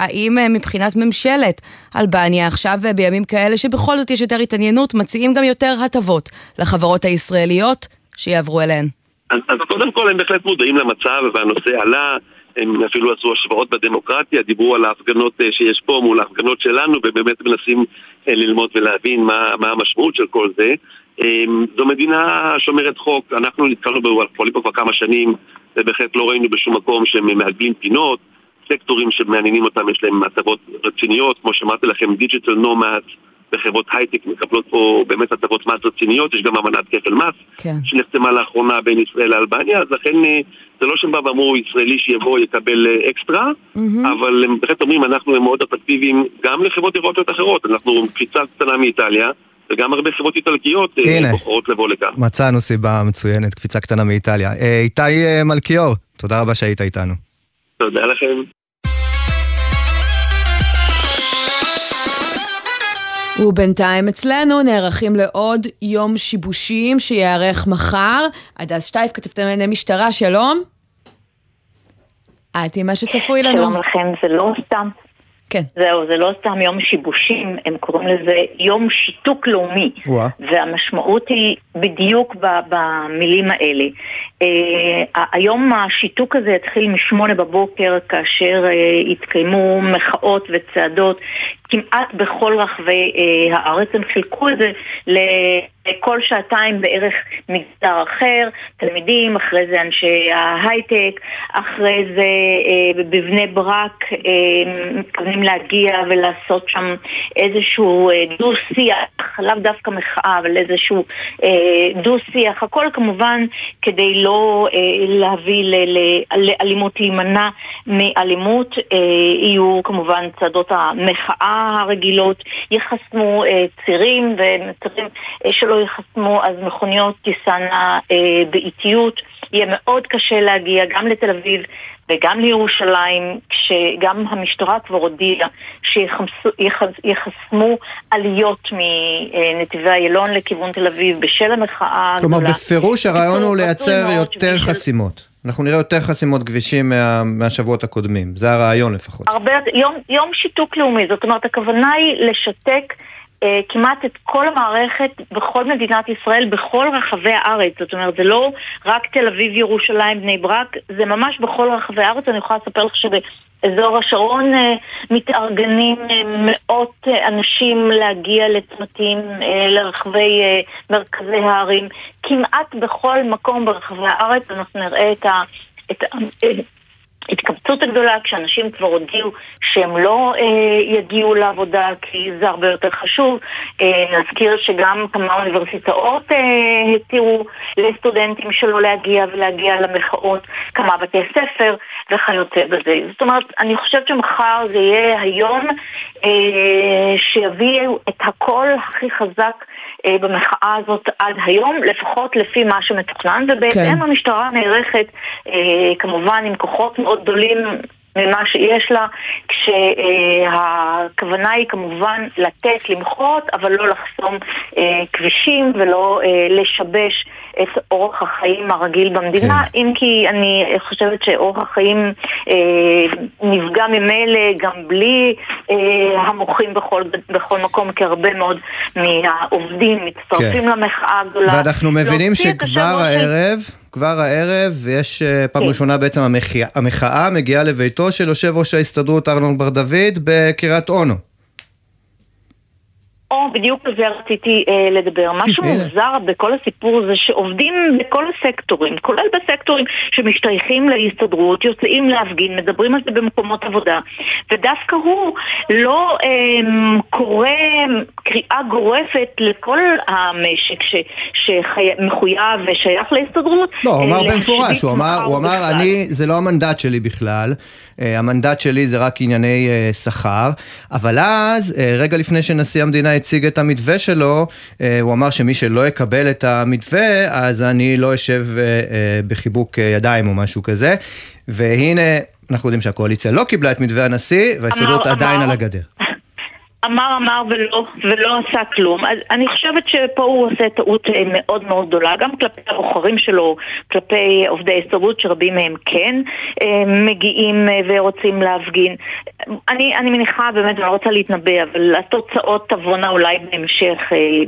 האם מבחינת ממשלת אלבניה, עכשיו בימים כאלה שבכל זאת יש יותר התעניינות, מציעים גם יותר הטבות לחברות הישראליות שיעברו אליהן? אז, אז קודם כל הם בהחלט מודעים למצב והנושא עלה. הם אפילו עשו השוואות בדמוקרטיה, דיברו על ההפגנות שיש פה מול ההפגנות שלנו ובאמת מנסים ללמוד ולהבין מה, מה המשמעות של כל זה. אמ, זו מדינה שומרת חוק, אנחנו נתקלנו בפועלים פה כבר כמה שנים ובהחלט לא ראינו בשום מקום שהם מעגלים פינות, סקטורים שמעניינים אותם יש להם הטבות רציניות, כמו שאמרתי לכם, digital nomad וחברות הייטק מקבלות פה באמת הטבות מס רציניות, יש גם אמנת כפל מס כן. שנחתמה לאחרונה בין ישראל לאלבניה, אז לכן אה, זה לא שהם באו ואמרו ישראלי שיבוא יקבל אה, אקסטרה, mm-hmm. אבל הם בהחלט אומרים אנחנו מאוד אטרקטיביים גם לחברות אירופיות אחרות, אנחנו קפיצה קטנה מאיטליה וגם הרבה חברות איטלקיות אה, בוחרות לבוא לכאן. מצאנו סיבה מצוינת, קפיצה קטנה מאיטליה. אה, איתי אה, מלכיאור, תודה רבה שהיית איתנו. תודה לכם. ובינתיים אצלנו נערכים לעוד יום שיבושים שייערך מחר. הדס שטייף, כתבת ענייני משטרה, שלום. את עם מה שצפוי לנו. שלום לכם, זה לא סתם כן. זהו, זה לא סתם יום שיבושים, הם קוראים לזה יום שיתוק לאומי. וואה. והמשמעות היא בדיוק במילים האלה. Uh, היום השיתוק הזה התחיל משמונה בבוקר כאשר uh, התקיימו מחאות וצעדות כמעט בכל רחבי uh, הארץ. הם חילקו את זה לכל שעתיים בערך מגזר אחר, תלמידים, אחרי זה אנשי ההייטק, אחרי זה uh, בבני ברק uh, מתכוונים להגיע ולעשות שם איזשהו uh, דו-שיח, לאו דווקא מחאה, אבל איזשהו uh, דו-שיח, הכל כמובן כדי. לא אה, להביא לאלימות, להימנע מאלימות. אה, יהיו כמובן צעדות המחאה הרגילות, ייחסמו אה, צירים ומצרים שלא ייחסמו אז מכוניות תיסענה באיטיות. יהיה מאוד קשה להגיע גם לתל אביב וגם לירושלים, כשגם המשטרה כבר הודיעה שיחסמו עליות מנתיבי איילון לכיוון תל אביב בשל המחאה כלומר, הגדולה. בפירוש הרעיון הוא לייצר יותר חסימות. אנחנו נראה יותר חסימות כבישים מה, מהשבועות הקודמים, זה הרעיון לפחות. הרבה, יום, יום שיתוק לאומי, זאת אומרת הכוונה היא לשתק אה, כמעט את כל המערכת בכל מדינת ישראל, בכל רחבי הארץ. זאת אומרת, זה לא רק תל אביב, ירושלים, בני ברק, זה ממש בכל רחבי הארץ. אני יכולה לספר לך שבאזור השרון אה, מתארגנים אה, מאות אנשים להגיע לצמתים, לרחבי מרכזי הערים. כמעט בכל מקום ברחבי הארץ אנחנו נראה את ה... את ההתקבצות הגדולה כשאנשים כבר הודיעו שהם לא אה, יגיעו לעבודה כי זה הרבה יותר חשוב. אה, נזכיר שגם כמה אוניברסיטאות אה, התירו לסטודנטים שלא להגיע ולהגיע למחאות, כמה בתי ספר וכיוצא בזה. זאת אומרת, אני חושבת שמחר זה יהיה היום אה, שיביאו את הקול הכי חזק במחאה הזאת עד היום, לפחות לפי מה שמתוכנן, ובהתאם כן. המשטרה נערכת אה, כמובן עם כוחות מאוד גדולים ממה שיש לה, כשהכוונה היא כמובן לתת, למחות, אבל לא לחסום אה, כבישים ולא אה, לשבש את אורח החיים הרגיל במדינה, כן. אם כי אני חושבת שאורח החיים אה, נפגע ממילא גם בלי אה, המוחים בכל, בכל מקום, כי הרבה מאוד מהעובדים מצטרפים כן. למחאה הגדולה. ואנחנו מבינים שכבר הערב... ש... כבר הערב, יש אה, פעם כן. ראשונה בעצם המחאה, המחאה מגיעה לביתו של יושב ראש ההסתדרות ארנון בר דוד בקריית אונו. או, בדיוק על זה רציתי אה, לדבר. משהו מוזר בכל הסיפור הזה שעובדים בכל הסקטורים, כולל בסקטורים שמשתייכים להסתדרות, יוצאים להפגין, מדברים על זה במקומות עבודה, ודווקא הוא לא אה, קורא קריאה גורפת לכל המשק ש, שמחויב ושייך להסתדרות. לא, הוא אמר אה, במפורש, להשבית הוא אמר, הוא אמר. אני, זה לא המנדט שלי בכלל, המנדט שלי זה רק ענייני אה, שכר, אבל אז, אה, רגע לפני שנשיא המדינה הציג את המתווה שלו, אה, הוא אמר שמי שלא יקבל את המתווה, אז אני לא אשב אה, אה, בחיבוק אה, ידיים או משהו כזה, והנה, אנחנו יודעים שהקואליציה לא קיבלה את מתווה הנשיא, וההסתדרות עדיין אמר. על הגדר. אמר אמר ולא, ולא עשה כלום. אז אני חושבת שפה הוא עושה טעות אה, מאוד מאוד גדולה, גם כלפי הבוחרים שלו, כלפי עובדי ההסתדרות, שרבים מהם כן אה, מגיעים אה, ורוצים להפגין. אני, אני מניחה, באמת, אני לא רוצה להתנבא, אבל התוצאות תבואנה אולי בהמשך,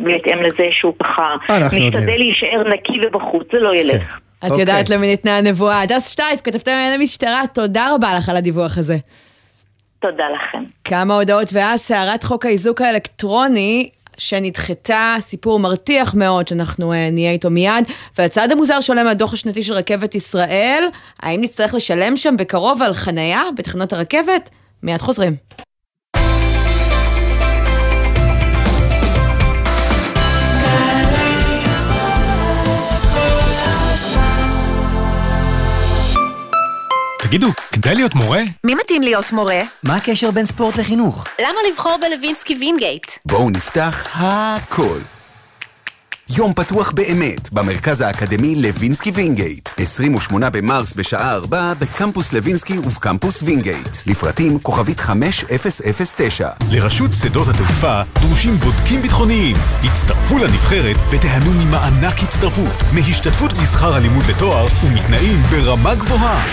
בהתאם לזה שהוא ככה משתדל. להישאר נקי ובחוץ, זה לא ילך. את אוקיי. יודעת למי ניתנה הנבואה. הדס שטייף, כתבתם לענייני משטרה, תודה רבה לך על הדיווח הזה. תודה לכם. כמה הודעות ואז סערת חוק האיזוק האלקטרוני. שנדחתה, סיפור מרתיח מאוד שאנחנו uh, נהיה איתו מיד. והצעד המוזר שעולה מהדוח השנתי של רכבת ישראל, האם נצטרך לשלם שם בקרוב על חנייה בתחנות הרכבת? מיד חוזרים. תגידו, כדאי להיות מורה? מי מתאים להיות מורה? מה הקשר בין ספורט לחינוך? למה לבחור בלווינסקי וינגייט? בואו נפתח הכל. יום פתוח באמת במרכז האקדמי לוינסקי וינגייט. 28 במרס בשעה 4 בקמפוס לוינסקי ובקמפוס וינגייט. לפרטים כוכבית 5009. לרשות שדות התעופה דרושים בודקים ביטחוניים. הצטרפו לנבחרת ותיהנו ממענק הצטרפות, מהשתתפות בשכר הלימוד לתואר ומתנאים ברמה גבוהה.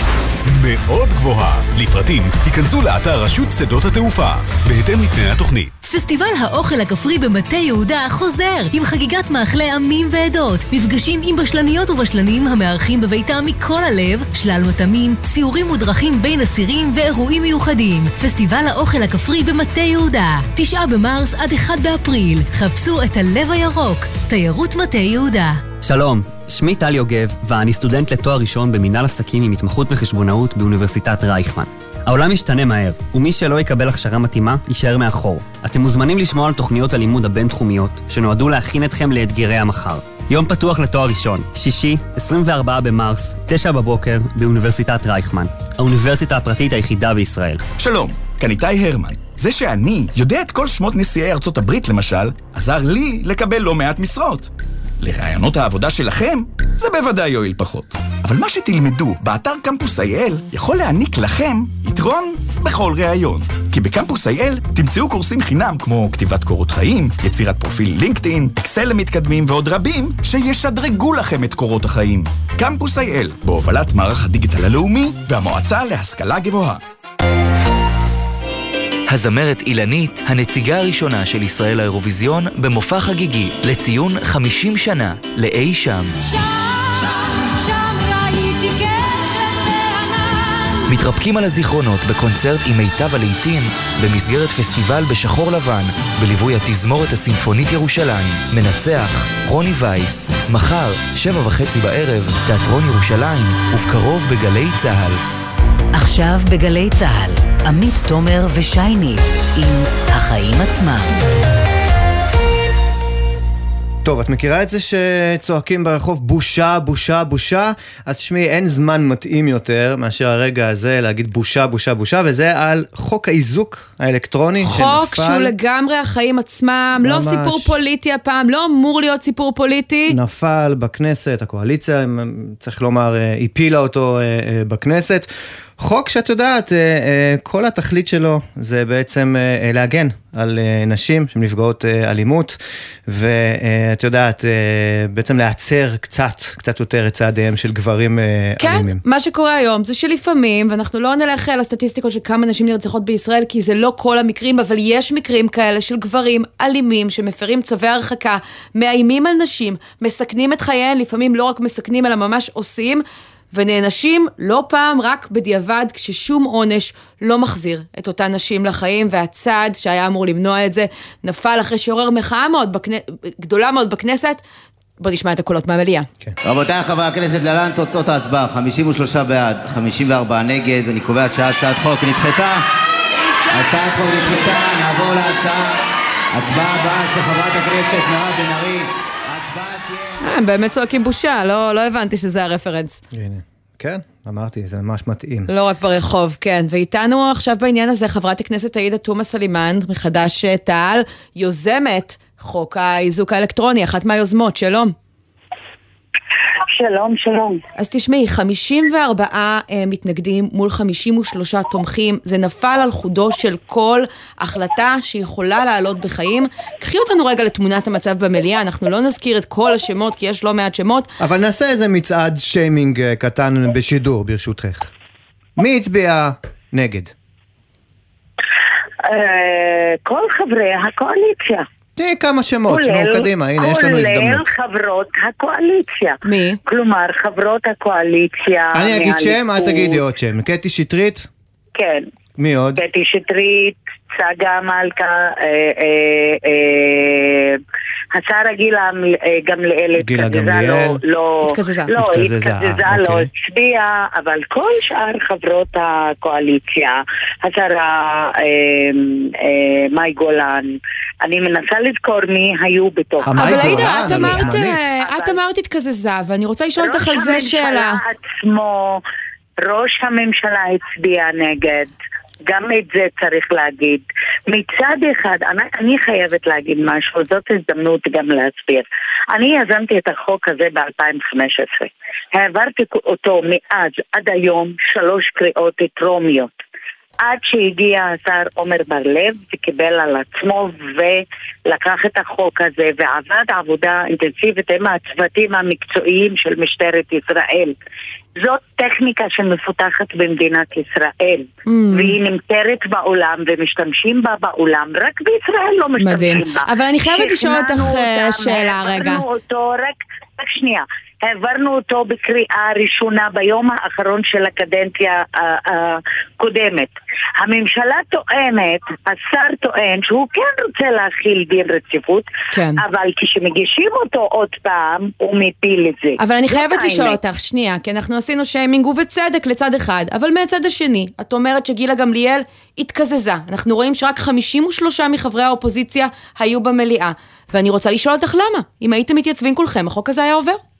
מאוד גבוהה. לפרטים, היכנסו לאתר רשות שדות התעופה, בהתאם לתנאי התוכנית. פסטיבל האוכל הכפרי במטה יהודה חוזר עם חגיגת מאכלי עמים ועדות, מפגשים עם בשלניות ובשלנים המארחים בביתם מכל הלב, שלל מטעמים, סיורים מודרכים בין אסירים ואירועים מיוחדים. פסטיבל האוכל הכפרי במטה יהודה, תשעה במרס עד אחד באפריל. חפשו את הלב הירוק, תיירות מטה יהודה. שלום, שמי טל יוגב, ואני סטודנט לתואר ראשון במנהל עסקים עם התמחות בחשבונאות באוניברסיטת רייכמן. העולם משתנה מהר, ומי שלא יקבל הכשרה מתאימה, יישאר מאחור. אתם מוזמנים לשמוע על תוכניות הלימוד הבינתחומיות, שנועדו להכין אתכם לאתגרי המחר. יום פתוח לתואר ראשון, שישי, 24 במרס, 9 בבוקר, באוניברסיטת רייכמן. האוניברסיטה הפרטית היחידה בישראל. שלום, כאן איתי הרמן. זה שאני יודע את כל שמות נשיאי ארצות הברית, למשל, עזר לי לקבל לא מעט משרות. לרעיונות העבודה שלכם, זה בוודאי יועיל פחות. אבל מה שתלמדו באתר קמפוס IL יכול להעניק לכם יתרון בכל ראיון. כי בקמפוס IL תמצאו קורסים חינם כמו כתיבת קורות חיים, יצירת פרופיל לינקדאין, אקסל למתקדמים ועוד רבים שישדרגו לכם את קורות החיים. קמפוס IL, בהובלת מערך הדיגיטל הלאומי והמועצה להשכלה גבוהה. הזמרת אילנית, הנציגה הראשונה של ישראל לאירוויזיון, במופע חגיגי לציון 50 שנה לאי שם. מתרפקים על הזיכרונות בקונצרט עם מיטב הלהיטים במסגרת פסטיבל בשחור לבן בליווי התזמורת הסימפונית ירושלים. מנצח רוני וייס, מחר, שבע וחצי בערב, תיאטרון ירושלים, ובקרוב בגלי צה"ל. עכשיו בגלי צה"ל, עמית תומר ושי ניב עם החיים עצמם. טוב, את מכירה את זה שצועקים ברחוב בושה, בושה, בושה? אז תשמעי, אין זמן מתאים יותר מאשר הרגע הזה להגיד בושה, בושה, בושה, וזה על חוק האיזוק האלקטרוני חוק שנפל. שהוא לגמרי החיים עצמם, לא ממש. סיפור פוליטי הפעם, לא אמור להיות סיפור פוליטי. נפל בכנסת, הקואליציה, צריך לומר, אה, הפילה אותו אה, אה, בכנסת. חוק שאת יודעת, אה, אה, כל התכלית שלו זה בעצם אה, להגן על נשים שהן נפגעות אלימות, ואת יודעת, בעצם להצר קצת, קצת יותר את צעדיהם של גברים כן, אלימים. מה שקורה היום זה שלפעמים, ואנחנו לא נלך אה, לסטטיסטיקות של כמה נשים נרצחות בישראל, כי זה לא כל המקרים, אבל יש מקרים כאלה של גברים אלימים שמפרים צווי הרחקה, מאיימים על נשים, מסכנים את חייהן, לפעמים לא רק מסכנים אלא ממש עושים. ונענשים לא פעם רק בדיעבד כששום עונש לא מחזיר את אותן נשים לחיים, והצעד שהיה אמור למנוע את זה נפל אחרי שעורר מחאה מאוד בכנ... גדולה מאוד בכנסת. בוא נשמע את הקולות מהמליאה. רבותיי חברי הכנסת, להלן תוצאות ההצבעה: 53 בעד, 54 נגד. אני קובע שהצעת חוק נדחתה. הצעת חוק נדחתה, נעבור להצעה. הצבעה הבאה של חברת הכנסת מירב בן ארי. אה, הם באמת צועקים בושה, לא, לא הבנתי שזה הרפרנס. הנה. כן, אמרתי, זה ממש מתאים. לא רק ברחוב, כן. ואיתנו עכשיו בעניין הזה חברת הכנסת עאידה תומא סלימאן, מחד"ש תע"ל, יוזמת חוק האיזוק האלקטרוני, אחת מהיוזמות, שלום. שלום, שלום. אז תשמעי, 54 אה, מתנגדים מול 53 תומכים, זה נפל על חודו של כל החלטה שיכולה לעלות בחיים. קחי אותנו רגע לתמונת המצב במליאה, אנחנו לא נזכיר את כל השמות, כי יש לא מעט שמות. אבל נעשה איזה מצעד שיימינג אה, קטן בשידור, ברשותך. מי הצביע נגד? אה, כל חברי הקואליציה. תהיי כמה שמות, נו, קדימה, הנה, יש לנו הזדמנות. כולל חברות הקואליציה. מי? כלומר, חברות הקואליציה אני אגיד שם, את. תגידי עוד שם. קטי שטרית? כן. מי עוד? קטי שטרית, צגה מלכה, אה, אה, אה, השרה גילה אה, גמליאל גילה התקזזה, גמליאל. לא, לא, התקזזה. לא, התקזזה, התקזזה, לא אוקיי. הצביעה, אבל כל שאר חברות הקואליציה, השרה אה, אה, מאי גולן, אני מנסה לזכור מי היו בתוך... אבל עאידה, את אמרת, את אמרת התקזזה, ואני רוצה לשאול אותך על זה שאלה. ראש הממשלה עצמו, ראש הממשלה הצביע נגד. גם את זה צריך להגיד. מצד אחד, אני, אני חייבת להגיד משהו, זאת הזדמנות גם להסביר. אני יזמתי את החוק הזה ב-2015. העברתי אותו מאז עד היום שלוש קריאות טרומיות. עד שהגיע השר עומר בר-לב וקיבל על עצמו ולקח את החוק הזה ועבד עבודה אינטנסיבית עם הצוותים המקצועיים של משטרת ישראל. זאת טכניקה שמפותחת במדינת ישראל, Mm. והיא נמכרת בעולם ומשתמשים בה בעולם, רק בישראל לא משתמשים מדהים. בה. אבל אני חייבת לשאול אותך, שכנענו אה, שאלה רגע. העברנו אותו רק, רק שנייה. העברנו אותו בקריאה ראשונה ביום האחרון של הקדנציה אה, הקודמת. הממשלה טוענת, השר טוען שהוא כן רוצה להכיל דין רציפות, כן. אבל כשמגישים אותו עוד פעם, הוא מפיל את זה. אבל אני חייבת לשאול. אותך, שנייה, כי אנחנו עשינו שיימינג ובצדק לצד אחד, אבל מהצד השני, את אומרת שגילה גמליאל התקזזה. אנחנו רואים שרק 53 מחברי האופוזיציה היו במליאה. ואני רוצה לשאול אותך למה. אם הייתם מתייצבים כולכם, החוק הזה היה עובר.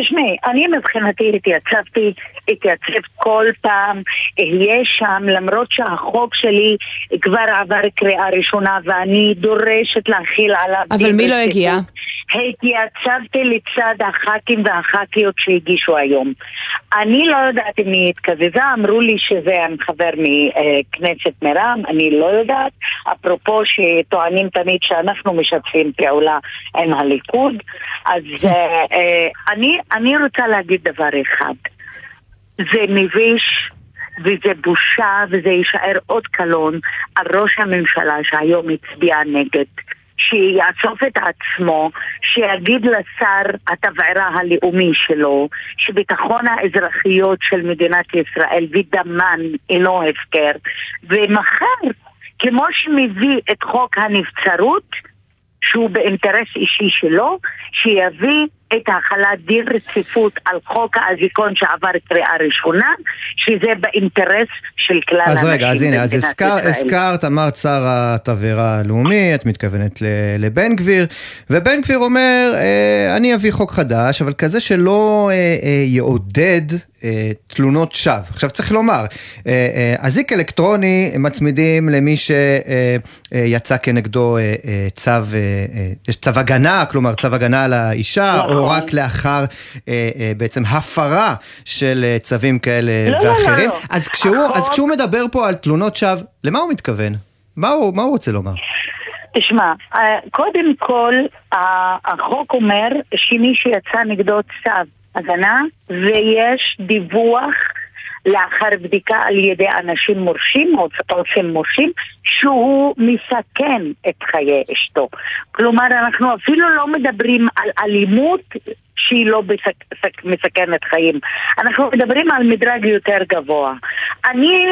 תשמעי, אני מבחינתי התייצבתי, התייצב כל פעם, אהיה שם, למרות שהחוק שלי כבר עבר קריאה ראשונה ואני דורשת להכיל עליו אבל מי לא. הגיע? התייצבתי לצד הח"כים והח"כיות שהגישו היום. אני לא יודעת אם היא התקזזה, אמרו לי שזה חבר מכנסת מרם, אני לא יודעת. אפרופו שטוענים תמיד שאנחנו משתפים פעולה עם הליכוד, אז אה, אה, אני, אני רוצה להגיד דבר אחד. זה מביש וזה בושה וזה יישאר אות קלון על ראש הממשלה שהיום הצביע נגד. שיאסוף את עצמו, שיגיד לשר התבערה הלאומי שלו, שביטחון האזרחיות של מדינת ישראל ודמן אינו הפקר, ומחר, כמו שמביא את חוק הנבצרות, שהוא באינטרס אישי שלו, שיביא את החלת דין רציפות על חוק האזיקון שעבר קריאה ראשונה, שזה באינטרס של כלל אז האנשים רגע, אז הנה, אז הזכר. הזכרת, אמרת שר התבערה הלאומי, את מתכוונת ל- לבן גביר, ובן גביר אומר, אה, אני אביא חוק חדש, אבל כזה שלא אה, אה, יעודד תלונות שווא. עכשיו צריך לומר, אזיק אלקטרוני מצמידים למי שיצא כנגדו צו, יש צו הגנה, כלומר צו הגנה על האישה, או נכון. רק לאחר אה, אה, בעצם הפרה של אה, צווים כאלה לא, לא, לא, ואחרים. לא. אז כשהוא, אז כשהוא מדבר פה על תלונות שווא, למה הוא מתכוון? מה הוא, מה הוא רוצה לומר? תשמע, קודם כל, החוק אומר שמי שיצא נגדו צו הגנה ויש דיווח לאחר בדיקה על ידי אנשים מורשים או עושים מורשים שהוא מסכן את חיי אשתו. כלומר, אנחנו אפילו לא מדברים על אלימות שהיא לא בסק, מסכנת חיים. אנחנו מדברים על מדרג יותר גבוה. אני,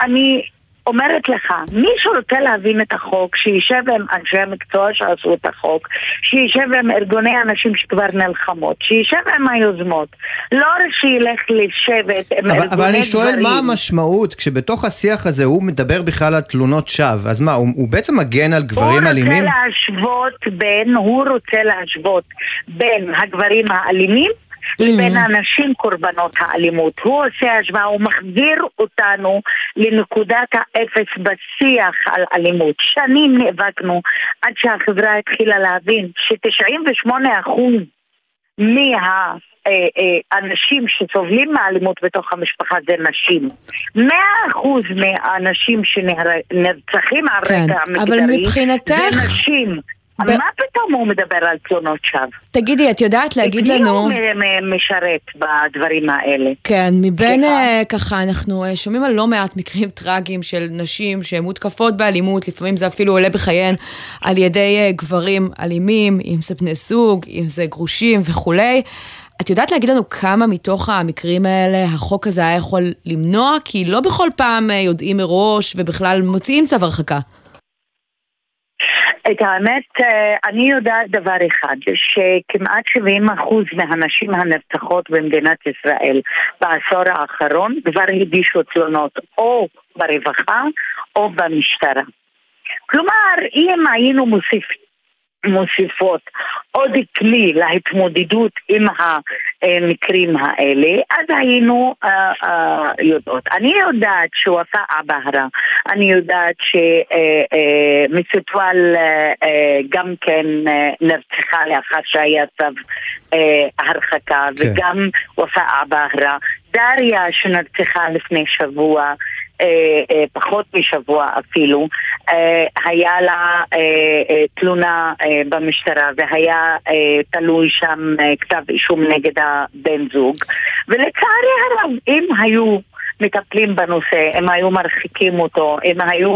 אני אומרת לך, מי שרוצה להבין את החוק, שישב עם אנשי המקצוע שעשו את החוק, שישב עם ארגוני אנשים שכבר נלחמות, שישב עם היוזמות, לא שילך לשבת עם אבל, ארגוני אבל אני שואל גברים. מה המשמעות כשבתוך השיח הזה הוא מדבר בכלל על תלונות שווא, אז מה, הוא, הוא בעצם מגן על גברים אלימים? הוא רוצה להשוות בין, הוא רוצה להשוות בין הגברים האלימים לבין הנשים קורבנות האלימות. הוא עושה השוואה, הוא מחזיר אותנו לנקודת האפס בשיח על אלימות. שנים נאבקנו עד שהחברה התחילה להבין ש-98% מהאנשים שסובלים מאלימות בתוך המשפחה זה נשים. 100% מהאנשים שנרצחים על כן, רקע מגדרי מבחינתך- זה נשים. ב- מה פתאום הוא מדבר על תלונות שווא? תגידי, את יודעת להגיד את מי לנו... הוא משרת בדברים האלה? כן, מבין אה, ככה, אנחנו אה, שומעים על לא מעט מקרים טרגיים של נשים שהן מותקפות באלימות, לפעמים זה אפילו עולה בחייהן על ידי אה, גברים אלימים, אם זה בני זוג, אם זה גרושים וכולי. את יודעת להגיד לנו כמה מתוך המקרים האלה החוק הזה היה יכול למנוע? כי לא בכל פעם יודעים מראש ובכלל מוציאים צו הרחקה. את האמת, אה, אני יודעת דבר אחד, שכמעט 70% מהנשים הנרצחות במדינת ישראל בעשור האחרון כבר הגישו תלונות או ברווחה או במשטרה. כלומר, אם היינו מוסיפ, מוסיפות עוד כלי להתמודדות עם המקרים האלה, אז היינו אה, אה, יודעות. אני יודעת שוופאא בהרה, אני יודעת שמסטואל גם כן אה, נרצחה לאחר שהיה צו אה, הרחקה, כן. וגם ופאא בהרה. דריה שנרצחה לפני שבוע, אה, אה, פחות משבוע אפילו, אה, היה לה אה, אה, תלונה אה, במשטרה והיה אה, תלוי שם אה, כתב אישום נגד הבן זוג ולצערי הרב אם היו מטפלים בנושא, הם היו מרחיקים אותו, הם היו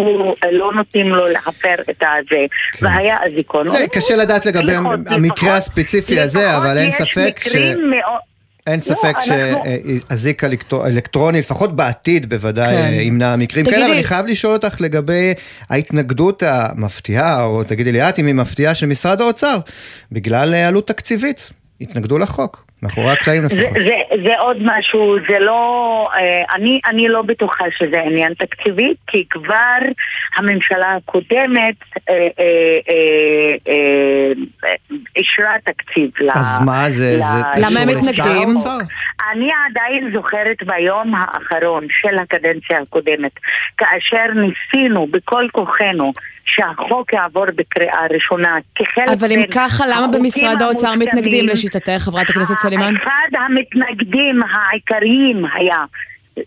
לא נותנים לו להפר את הזה, והיה אזיקון. אה, קשה לדעת לגבי לפחות- המקרה הספציפי הזה, אבל אין ספק ש... אין ספק שאזיק אלקטר- אלקטרוני, לפחות בעתיד בוודאי, כן. ימנע מקרים כאלה, אבל אני חייב לשאול אותך לגבי ההתנגדות המפתיעה, או תגידי לי את אם היא מפתיעה של משרד האוצר, בגלל עלות תקציבית. התנגדו לחוק, מאחורי הקלעים זה, לפחות. זה, זה עוד משהו, זה לא... אה, אני, אני לא בטוחה שזה עניין תקציבי, כי כבר הממשלה הקודמת אה, אה, אה, אה, אישרה תקציב ל... אז מה זה, ל- זה למה הם מתנגדים? אני עדיין זוכרת ביום האחרון של הקדנציה הקודמת, כאשר ניסינו בכל כוחנו שהחוק יעבור בקריאה ראשונה כחלק אבל אם ככה, למה במשרד האוצר מתנגדים לשיטתך, חברת הכנסת סלימאן? אחד המתנגדים העיקריים היה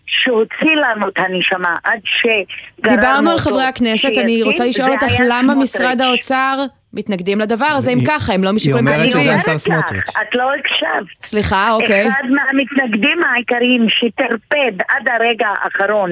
שהוציא לנו את הנשמה עד שגררנו דיברנו על חברי הכנסת, אני רוצה לשאול אותך למה. משרד האוצר מתנגדים לדבר הזה, אם ככה, הם לא משיקולים אומרת שזה תקציביים. השר סמוטריץ'. את לא הקשבת. סליחה, אוקיי. אחד מהמתנגדים העיקריים שטרפד עד הרגע האחרון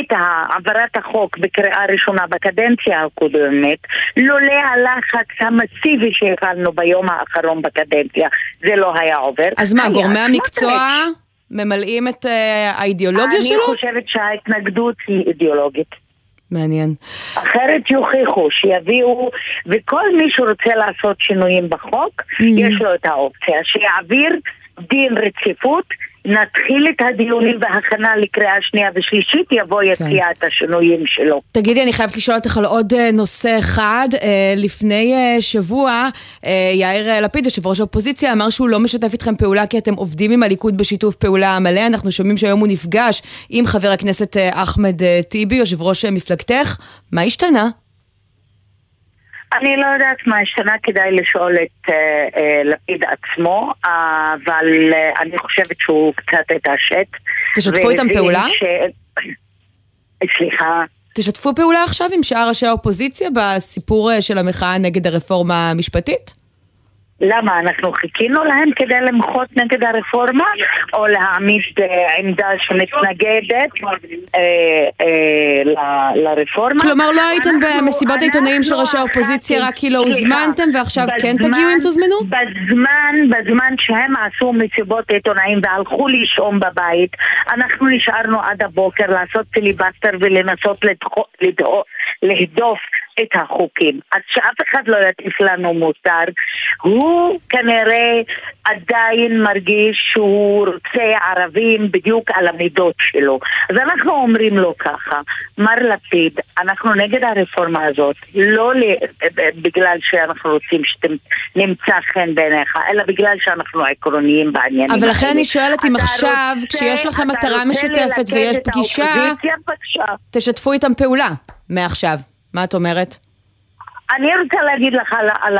את העברת החוק בקריאה ראשונה בקדנציה הקודמת, לולא הלחץ המסיבי שהפעלנו ביום האחרון בקדנציה, זה לא היה עובר. אז מה, גורמי המקצוע. ממלאים את אה, האידיאולוגיה שלו? אני חושבת שההתנגדות היא אידיאולוגית. מעניין. אחרת יוכיחו, שיביאו, וכל מי שרוצה לעשות שינויים בחוק, Mm-hmm. יש לו את האופציה, שיעביר דין רציפות, נתחיל את הדיונים והכנה לקריאה שנייה ושלישית, יבוא כן. יציע את השינויים שלו. תגידי, אני חייבת לשאול אותך על עוד אה, נושא אחד. אה, לפני אה, שבוע, יאיר לפיד, יושב ראש האופוזיציה, אמר שהוא לא משתף איתכם פעולה כי אתם עובדים עם הליכוד בשיתוף פעולה מלא. אנחנו שומעים שהיום הוא נפגש עם חבר הכנסת אחמד טיבי, יושב ראש מפלגתך. מה השתנה? אני לא יודעת מה השתנה, כדאי לשאול את אה, אה, לפיד עצמו, אבל אה, אני חושבת שהוא קצת התעשת. תשתפו איתם פעולה? ש... סליחה? תשתפו פעולה עכשיו עם שאר ראשי האופוזיציה בסיפור אה, של המחאה נגד הרפורמה המשפטית? למה, אנחנו חיכינו להם כדי למחות נגד הרפורמה, או להעמיד אה, עמדה שמתנגדת אה, אה, לרפורמה? כלומר, לא הייתם במסיבות העיתונאים של ראשי אנחנו האופוזיציה הח"כים, רק כי לא הוזמנתם, ועכשיו כן תגיעו אם תוזמנו? בזמן, בזמן שהם עשו מסיבות עיתונאים והלכו לישון בבית, אנחנו נשארנו עד הבוקר לעשות פיליבסטר ולנסות להדוף את החוקים. אז שאף אחד לא יטיף לנו מוסר. הוא כנראה עדיין מרגיש שהוא רוצה ערבים בדיוק על המידות שלו. אז אנחנו אומרים לו ככה, מר לפיד, אנחנו נגד הרפורמה הזאת, לא בגלל שאנחנו רוצים שנמצא חן בעיניך, אלא בגלל שאנחנו עקרוניים בעניינים אבל לכן. אני שואלת אם עכשיו, רוצה- כשיש לכם מטרה משותפת ויש פגישה. תשתפו איתם פעולה מעכשיו. מה את אומרת? אני רוצה להגיד לך על, על,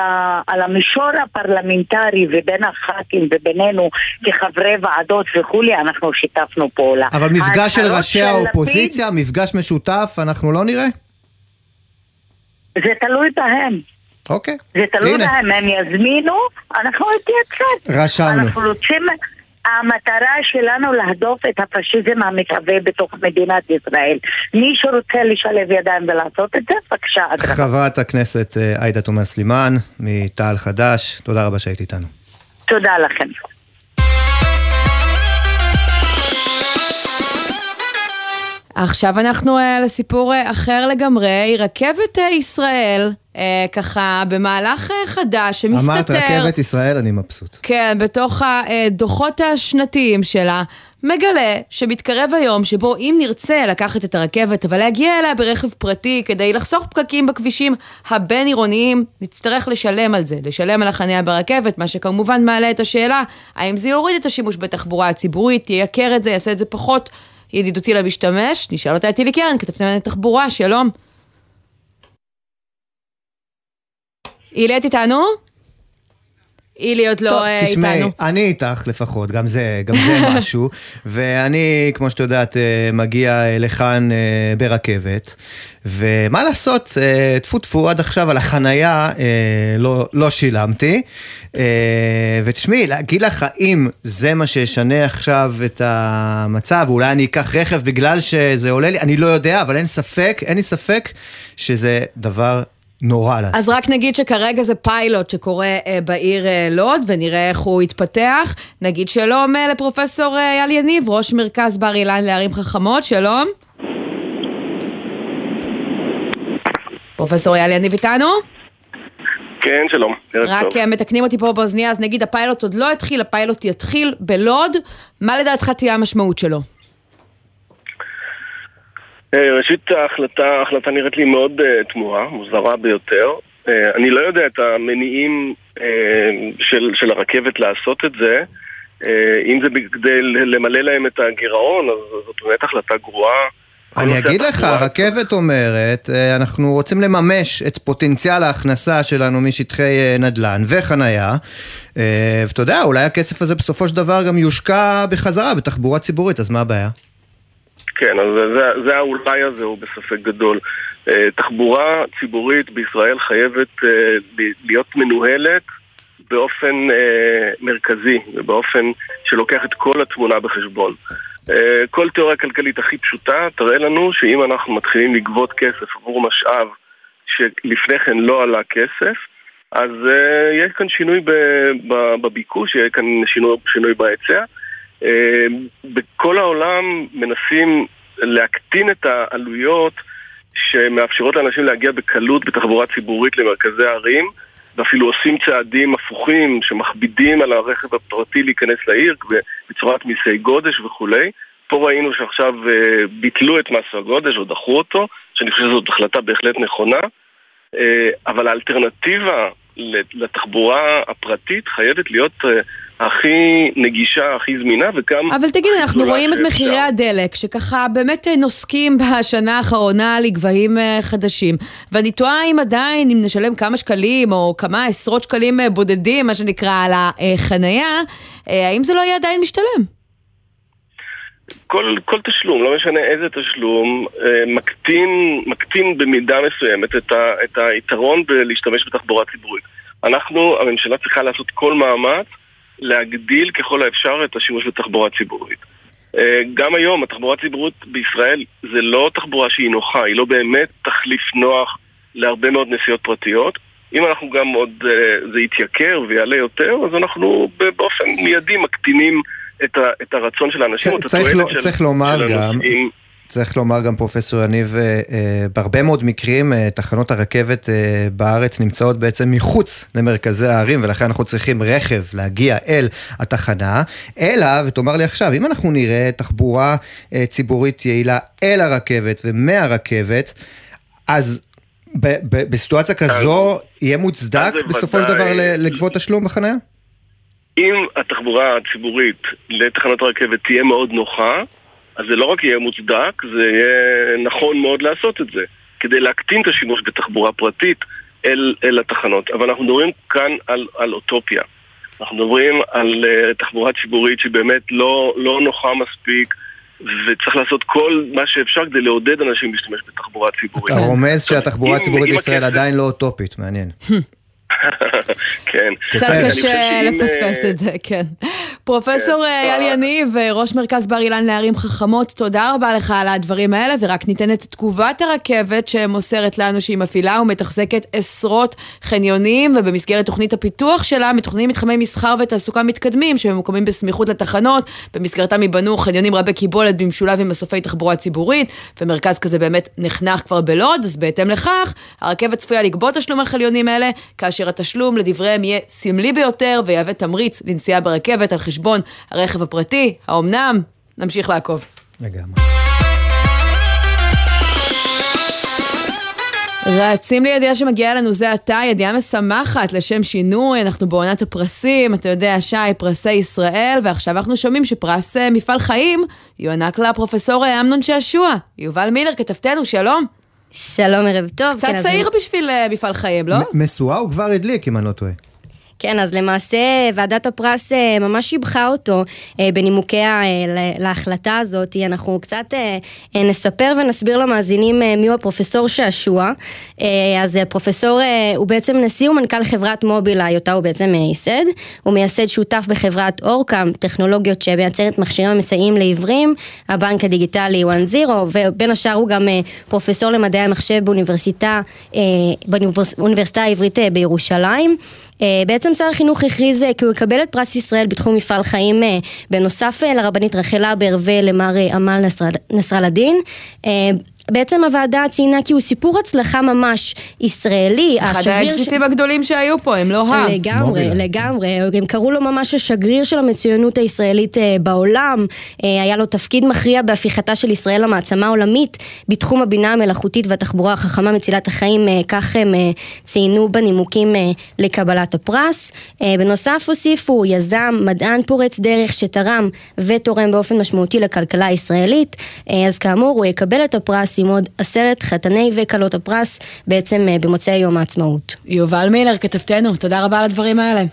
על המישור הפרלמנטרי ובין הח"כים ובינינו כחברי ועדות וכולי, אנחנו שיתפנו פעולה. אבל מפגש של ראשי לפיד, האופוזיציה, מפגש משותף, אנחנו לא נראה? זה תלוי בהם. אוקיי. זה תלוי הנה. בהם, הם יזמינו, אנחנו נתייצב. רשמנו. אנחנו רוצים, המטרה שלנו להדוף את הפשיזם המתהווה בתוך מדינת ישראל. מי שרוצה לשלב ידיים ולעשות את זה, בבקשה, אדרבה. חברת הכנסת אה, עאידה תומא סלימאן, מתע"ל חד"ש, תודה רבה שהיית איתנו. תודה לכם. עכשיו אנחנו אה, לסיפור אה, אחר לגמרי, רכבת אה, ישראל, אה, ככה במהלך אה, חדש אמרת שמסתתר, רכבת ישראל, אני מבסוט. כן, בתוך הדוחות השנתיים שלה, מגלה שמתקרב היום שבו אם נרצה לקחת את הרכבת, אבל להגיע אליה ברכב פרטי כדי לחסוך פקקים בכבישים הבין-עירוניים, נצטרך לשלם על זה, לשלם על החניה ברכבת, מה שכמובן מעלה את השאלה, האם זה יוריד את השימוש בתחבורה הציבורית, ייקר את זה, יעשה את זה פחות ידידותי למשתמש? נשאל אותה את אילי קרן, כתבת לענייני תחבורה, שלום. אילי, את איתנו? אילי עוד לא טוב, אה, תשמעי, איתנו. אני איתך לפחות, גם זה, גם זה משהו. ואני, כמו שאת יודעת, אה, מגיע אה, לכאן ברכבת. ומה לעשות, טפו טפו, עד עכשיו על החנייה לא, לא שילמתי. ותשמעי, להגיד לך האם זה מה שישנה עכשיו את המצב, אולי אני אקח רכב בגלל שזה עולה לי, אני לא יודע, אבל אין ספק, אין לי ספק שזה דבר נורא לעשות. אז רק נגיד שכרגע זה פיילוט שקורה אה, בעיר אה, לוד, ונראה איך הוא יתפתח. נגיד שלום אה, לפרופסור אה, אייל יניב, ראש מרכז בר אילן לערים חכמות, שלום. פרופסור אייל יניב איתנו? כן, שלום. רק טוב. מתקנים אותי פה באוזנייה, אז נגיד הפיילוט עוד לא התחיל, הפיילוט יתחיל בלוד. מה לדעתך תהיה המשמעות שלו? אה, ראשית, ההחלטה, ההחלטה נראית לי מאוד אה, תמוהה, מוזרה ביותר. אה, אני לא יודע את המניעים אה, של, של הרכבת לעשות את זה. אה, אם זה כדי למלא להם את הגירעון, אז זאת באמת החלטה גרועה. אני אגיד לך, הרכבת אומרת, אנחנו רוצים לממש את פוטנציאל ההכנסה שלנו משטחי נדל"ן וחנייה, ואתה יודע, אולי הכסף הזה בסופו של דבר גם יושקע בחזרה בתחבורה ציבורית, אז מה הבעיה? כן, אז זה, זה, האולי הזה הוא בספק גדול. אה, תחבורה ציבורית בישראל חייבת אה, להיות מנוהלת באופן אה, מרכזי ובאופן שלוקח את כל התמונה בחשבון. כל תיאוריה כלכלית הכי פשוטה תראה לנו שאם אנחנו מתחילים לגבות כסף עבור משאב שלפני כן לא עלה כסף, אז uh, יהיה כאן שינוי בביקוש, יהיה כאן שינוי, שינוי בהיצע. Uh, בכל העולם מנסים להקטין את העלויות שמאפשרות לאנשים להגיע בקלות בתחבורה ציבורית למרכזי הערים, ואפילו עושים צעדים הפוכים שמכבידים על הרכב הפרטי להיכנס לעיר בצורת מיסי גודש וכולי. פה ראינו שעכשיו uh, ביטלו את מס הגודש או דחו אותו, שאני חושב שזאת החלטה בהחלט נכונה. אה, אבל האלטרנטיבה לתחבורה הפרטית חייבת להיות אה, הכי נגישה, הכי זמינה וגם... אבל תגיד, אנחנו רואים את. מחירי הדלק, שככה באמת אה, נוסקים בשנה האחרונה לגבהים אה, חדשים. ואני תוהה אם עדיין, אם נשלם כמה שקלים, או כמה עשרות שקלים בודדים, מה שנקרא, על החנייה, האם זה לא יהיה עדיין משתלם? כל, כל תשלום, לא משנה איזה תשלום, אה, מקטין, מקטין במידה מסוימת את, ה, את היתרון בלהשתמש בתחבורה ציבורית. אנחנו, הממשלה צריכה לעשות כל מאמץ להגדיל ככל האפשר את השימוש בתחבורה ציבורית. אה, גם היום התחבורה הציבורית בישראל זה לא תחבורה שהיא נוחה, היא לא באמת תחליף נוח להרבה מאוד נסיעות פרטיות. אם אנחנו גם עוד, אה, זה יתייקר ויעלה יותר, אז אנחנו באופן מיידי מקטינים את, ה, את הרצון של האנשים, צריך, צריך, לא, של, צריך לומר של גם, הנוסעים. צריך לומר גם פרופסור יניב, אה, אה, בהרבה מאוד מקרים אה, תחנות הרכבת בארץ נמצאות בעצם מחוץ למרכזי הערים ולכן אנחנו צריכים רכב להגיע אל התחנה, אלא, ותאמר לי עכשיו, אם אנחנו נראה תחבורה ציבורית יעילה אל הרכבת ומהרכבת, אז בסיטואציה כזו יהיה מוצדק בסופו של דבר לגבות תשלום בחניה? אם התחבורה הציבורית לתחנת הרכבת תהיה מאוד נוחה, אז זה לא רק יהיה מוצדק, זה יהיה נכון מאוד לעשות את זה, כדי להקטין את השימוש בתחבורה פרטית אל, אל התחנות. אבל אנחנו מדברים כאן על, על אוטופיה. אנחנו מדברים על uh, תחבורה ציבורית שבאמת לא, לא נוחה מספיק, וצריך לעשות כל מה שאפשר כדי לעודד אנשים להשתמש בתחבורה ציבורית. אתה רומז שהתחבורה הציבורית בישראל עדיין לא אוטופית, מעניין. כן. קצת קשה לפספס את זה, כן. פרופסור כן. אייל יניב, ראש מרכז בר אילן לערים חכמות, תודה רבה לך על הדברים האלה, ורק ניתן את תגובת הרכבת שמוסרת לנו שהיא מפעילה ומתחזקת עשרות חניונים, ובמסגרת תוכנית הפיתוח שלה מתוכננים מתחמי מסחר ותעסוקה מתקדמים, שממוקמים בסמיכות לתחנות, במסגרתם ייבנו חניונים רבי קיבולת במשולב עם מסופי תחבורה ציבורית, ומרכז כזה באמת נחנך כבר בלוד, אז בהתאם לכך, הרכבת צפויה לגבות תשלום על חניונים אלה, כאשר התשלום לדבריהם יהיה סמלי ביותר ויהווה תמריץ לנסיעה ברכבת על חשבון הרכב הפרטי. האומנם? נמשיך לעקוב. לגמרי. רצים לידיעה שמגיעה לנו זה עתה, ידיעה משמחת לשם שינוי, אנחנו בעונת הפרסים, אתה יודע, שי, פרסי ישראל, ועכשיו אנחנו שומעים שפרס אה, מפעל חיים יוענק לפרופסור אה, אמנון שעשוע. יובל מילר, כתבתנו, שלום. שלום, ערב טוב. קצת כן, צעיר בשביל uh, מפעל חיים, לא? משואה הוא כבר הדליק, אם אני לא טועה. כן, אז למעשה ועדת הפרס אה, ממש שיבחה אותו אה, בנימוקיה להחלטה הזאת. אנחנו קצת נספר ונסביר למאזינים מיהו הפרופסור שעשוע. אז הפרופסור הוא בעצם נשיא ומנכ"ל חברת מובילאיי, אותה הוא בעצם ייסד. הוא מייסד שותף בחברת אורקאם, טכנולוגיות שמייצרת מכשירים המסייעים לעיוורים, הבנק הדיגיטלי 1-0, ובין השאר הוא גם פרופסור למדעי המחשב באוניברסיטה, באוניברסיטה העברית בירושלים. אה, בעצם שר החינוך הכריז אה, כי הוא יקבל את פרס ישראל בתחום מפעל חיים אה, בנוסף לרבנית רחל הבר ולמר עמל נסראלדין. בעצם הוועדה ציינה כי הוא סיפור הצלחה ממש ישראלי. אחד האקזיטים ש... הגדולים שהיו פה, הם לא ה... לגמרי, מובילה. לגמרי. הם קראו לו ממש השגריר של המצוינות הישראלית אה, בעולם. אה, היה לו תפקיד מכריע בהפיכתה של ישראל למעצמה עולמית בתחום הבינה המלאכותית והתחבורה החכמה מצילת החיים, אה, כך הם ציינו בנימוקים לקבלת הפרס. בנוסף הוסיפו יזם, מדען פורץ דרך שתרם ותורם באופן משמעותי לכלכלה הישראלית. אז כאמור, הוא יקבל את הפרס עם עוד עשרת חתני וכלות הפרס בעצם אה, במוצאי יום העצמאות. יובל מילר, כתבתנו, תודה רבה על הדברים האלה.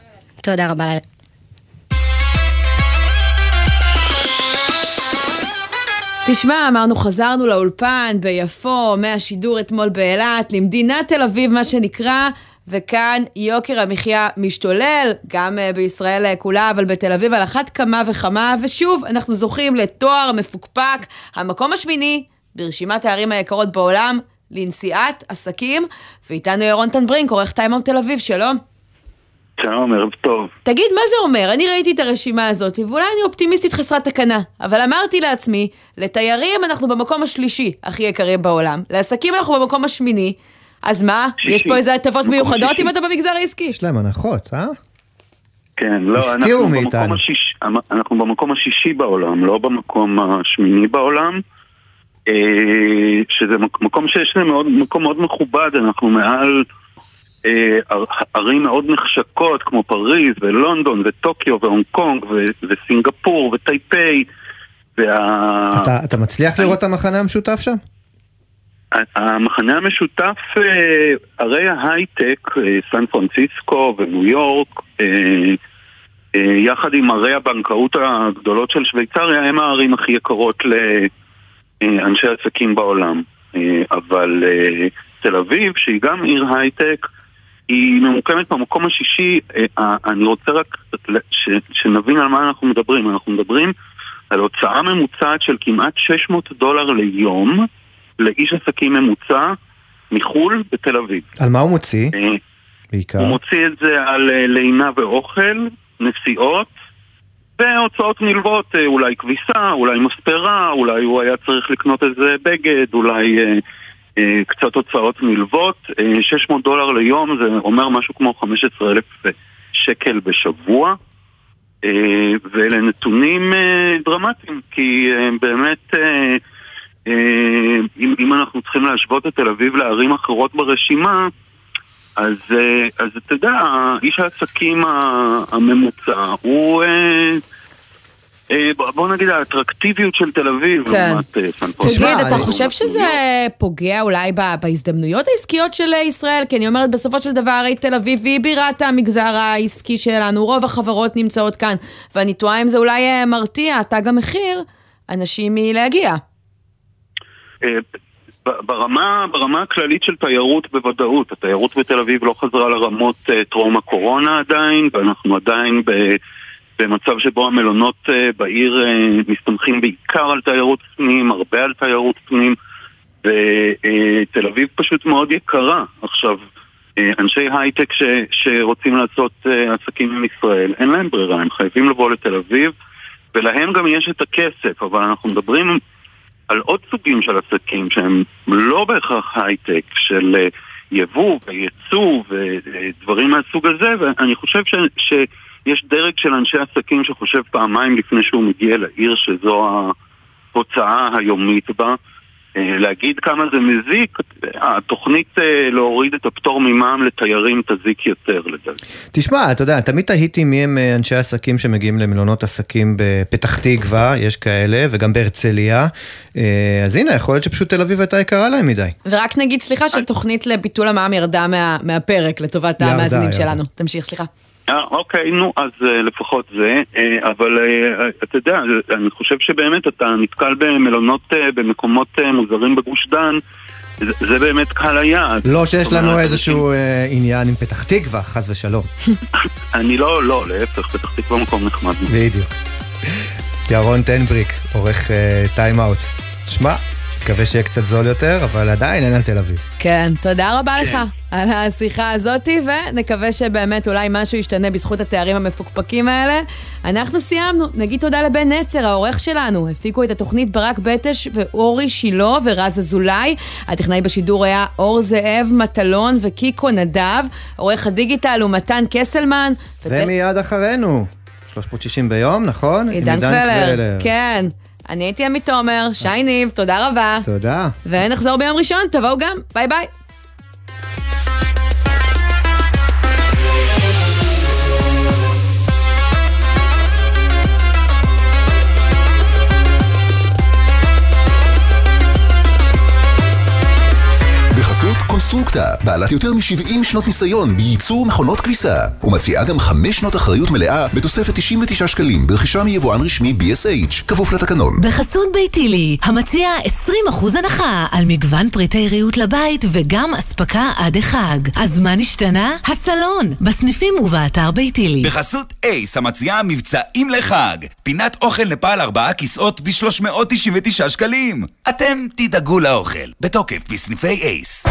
תודה רבה. תשמע, אמרנו, חזרנו לאולפן ביפו, מהשידור אתמול באילת, למדינת תל אביב, מה שנקרא, וכאן יוקר המחיה משתולל, גם אה, בישראל אה, כולה, אבל בתל אביב על אחת כמה וכמה, ושוב, אנחנו זוכים לתואר מפוקפק, המקום השמיני ברשימת הערים היקרות בעולם לנסיעת עסקים, ואיתנו ירון טן ברינק, עורך Time Out תל אביב, שלום. שלום, ערב טוב. תגיד, מה זה אומר? אני ראיתי את הרשימה הזאת, ואולי אני אופטימיסטית חסרת תקנה, אבל אמרתי לעצמי, לתיירים אנחנו במקום השלישי הכי יקרים בעולם, לעסקים אנחנו במקום השמיני, אז מה? שישי. יש פה איזה הטבות מיוחדות שישי. אם אתה במגזר העסקי? יש להם הנחות, אה? כן, לא, אנחנו במקום, השיש... אנחנו במקום השישי בעולם, לא במקום השמיני בעולם. אה, שזה מקום שיש להם מאוד, מקום מאוד מכובד, אנחנו מעל אה, ערים מאוד נחשקות כמו פריז ולונדון וטוקיו והונג קונג וסינגפור וטייפיי וה... אתה, אתה מצליח לראות את המחנה המשותף שם? המחנה המשותף, אה, ערי ההייטק, סן פרנסיסקו וניו יורק, יחד עם ערי הבנקאות הגדולות של שוויצריה, הם הערים הכי יקרות ל... אה, אנשי עסקים בעולם. אה, אבל אה, תל אביב, שהיא גם עיר הייטק, היא ממוקמת במקום השישי, אני רוצה רק ש, שנבין על מה אנחנו מדברים. אנחנו מדברים על הוצאה ממוצעת של כמעט 600 דולר ליום לאיש עסקים ממוצע מחו"ל בתל אביב. על מה הוא מוציא? בעיקר. הוא מוציא את זה על לינה ואוכל, נסיעות, והוצאות נלוות, אולי כביסה, אולי מספרה, אולי הוא היה צריך לקנות איזה בגד, אולי אה, אה, קצת הוצאות נלוות. אה, 600 דולר ליום זה אומר משהו כמו 15,000 שקל בשבוע. אה, ואלה נתונים אה, דרמטיים, כי אה, באמת, אה, אה, אם, אם אנחנו צריכים להשוות את תל אביב לערים אחרות ברשימה, אז, אה, אז אתה יודע, איש העסקים הממוצע הוא... אה, אה, בוא נגיד האטרקטיביות של תל אביב כן. לעומת סן פרנסיסקו. תגיד, אתה חושב שזה פוגע אולי בהזדמנויות העסקיות של ישראל? כי אני אומרת, בסופו של דבר, הרי תל אביב היא בירת המגזר העסקי שלנו, רוב החברות נמצאות כאן, ואני תוהה אם זה אולי מרתיע, תג המחיר, אנשים מלהגיע. ברמה, ברמה הכללית של תיירות בוודאות, התיירות בתל אביב לא חזרה לרמות uh, טרום הקורונה עדיין, ואנחנו עדיין ב, במצב שבו המלונות uh, בעיר uh, מסתמכים בעיקר על תיירות פנים, הרבה על תיירות פנים, ותל אביב פשוט מאוד יקרה. עכשיו, אנשי הייטק ש, שרוצים לעשות עסקים עם ישראל, אין להם ברירה, הם חייבים לבוא לתל אביב, ולהם גם יש את הכסף, אבל אנחנו מדברים... על עוד סוגים של עסקים שהם לא בהכרח הייטק, של אה, יבוא וייצוא ודברים מהסוג הזה, ואני חושב ש, שיש דרג של אנשי עסקים שחושב פעמיים לפני שהוא מגיע לעיר שזו ההוצאה היומית בה. אה, להגיד כמה זה מזיק, התוכנית אה, להוריד את הפטור ממע"מ לתיירים תזיק יותר לדעתי. תשמע, אתה יודע, תמיד תהיתי מי הם אה, אנשי עסקים שמגיעים למלונות עסקים בפתח תקווה, יש כאלה, וגם בהרצליה. אז הנה, יכול להיות שפשוט תל אביב הייתה יקרה להם מדי. ורק נגיד, סליחה, שתוכנית לביטול המע"מ ירדה מה, מהפרק לטובת המאזינים שלנו. תמשיך, סליחה. אה, אוקיי, נו, אז אה, לפחות זה, אה, אבל אה, אתה יודע, אני חושב שבאמת אתה נתקל במלונות, אה, במקומות אה, מוזרים בגוש דן, זה, זה באמת קהל היעד. לא שיש לנו איזשהו אה, עניין עם פתח תקווה, חס ושלום. אני לא, לא, להפך, פתח תקווה מקום נחמד. בדיוק. ירון טנבריק, עורך טיים אאוט. שמע, מקווה שיהיה קצת זול יותר, אבל עדיין אין על תל אביב. כן, תודה רבה כן. לך על השיחה הזאתי, ונקווה שבאמת אולי משהו ישתנה בזכות התארים המפוקפקים האלה. אנחנו סיימנו, נגיד תודה לבן נצר, העורך שלנו. הפיקו את התוכנית ברק בטש ואורי שילה ורז אזולאי. הטכנאי בשידור היה אור זאב מטלון וקיקו נדב. עורך הדיגיטל הוא מתן קסלמן. ומיד ות... אחרינו. 360 ביום, נכון? עידן קלר, כן. אני הייתי עמית תומר, שי ניב, תודה רבה. תודה. ונחזור ביום ראשון, תבואו גם, ביי ביי. קונסטרוקטה, בעלת יותר מ-70 שנות ניסיון בייצור מכונות כביסה, ומציעה גם 5 שנות אחריות מלאה בתוספת 99 שקלים ברכישה מיבואן רשמי BSH, כפוף לתקנון. בחסות ביתילי, המציע 20% הנחה על מגוון פריטי ריהוט לבית וגם אספקה עד החג. אז מה נשתנה? הסלון, בסניפים ובאתר ביתילי. בחסות אייס, המציעה מבצעים לחג. פינת אוכל נפאל 4 כיסאות ב-399 שקלים. אתם תדאגו לאוכל, בתוקף בסניפי אייס.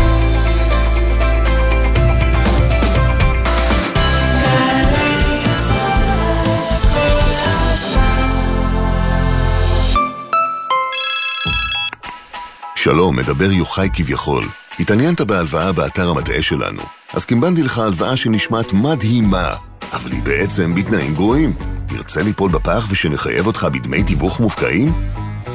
שלום, מדבר יוחאי כביכול. התעניינת בהלוואה באתר המטעה שלנו, אז קימבנתי לך הלוואה שנשמעת מדהימה, אבל היא בעצם בתנאים גרועים. תרצה ליפול בפח ושנחייב אותך בדמי תיווך מופקעים?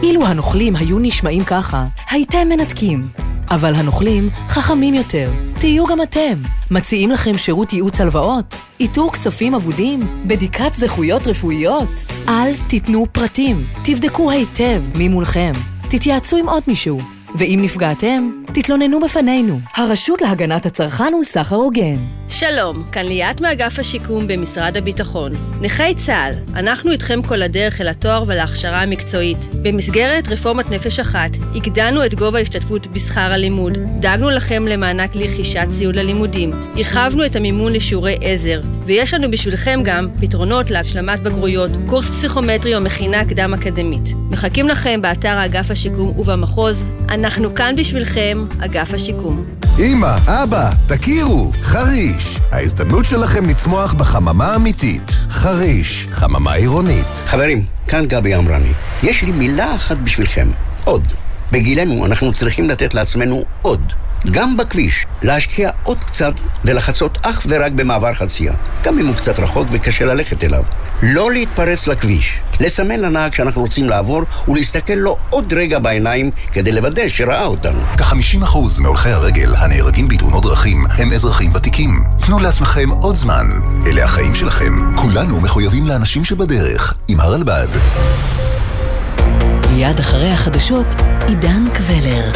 אילו הנוכלים היו נשמעים ככה, הייתם מנתקים. אבל הנוכלים חכמים יותר. תהיו גם אתם. מציעים לכם שירות ייעוץ הלוואות? איתור כספים אבודים? בדיקת זכויות רפואיות? אל תיתנו פרטים. תבדקו היטב מי מולכם. תתייעצו עם עוד מישהו. ואם נפגעתם, תתלוננו בפנינו. הרשות להגנת הצרכן ולסחר הוגן. שלום, כאן ליאת מאגף השיקום במשרד הביטחון. נכי צה"ל, אנחנו איתכם כל הדרך אל התואר ולהכשרה המקצועית. במסגרת רפורמת נפש אחת, הגדלנו את גובה ההשתתפות בשכר הלימוד, דאגנו לכם למענק לרכישת ציוד ללימודים, הרחבנו את המימון לשיעורי עזר, ויש לנו בשבילכם גם פתרונות להשלמת בגרויות, קורס פסיכומטרי או מכינה קדם אקדמית. מחכים לכם באתר האגף השיקום ובמחוז, אנחנו כאן בשבילכם, אגף השיקום. אמא, אבא, תכירו, חריש. ההזדמנות שלכם לצמוח בחממה אמיתית. חריש, חממה עירונית. חברים, כאן גבי אמרני. יש לי מילה אחת בשבילכם, עוד. בגילנו אנחנו צריכים לתת לעצמנו עוד. גם בכביש, להשקיע עוד קצת ולחצות אך ורק במעבר חצייה, גם אם הוא קצת רחוק וקשה ללכת אליו. לא להתפרץ לכביש, לסמן לנהג שאנחנו רוצים לעבור ולהסתכל לו עוד רגע בעיניים כדי לוודא שראה אותנו. כ-50% מהולכי הרגל הנהרגים בתאונות דרכים הם אזרחים ותיקים. תנו לעצמכם עוד זמן. אלה החיים שלכם. כולנו מחויבים לאנשים שבדרך, עם הרלב"ד. מיד אחרי החדשות, עידן קבלר.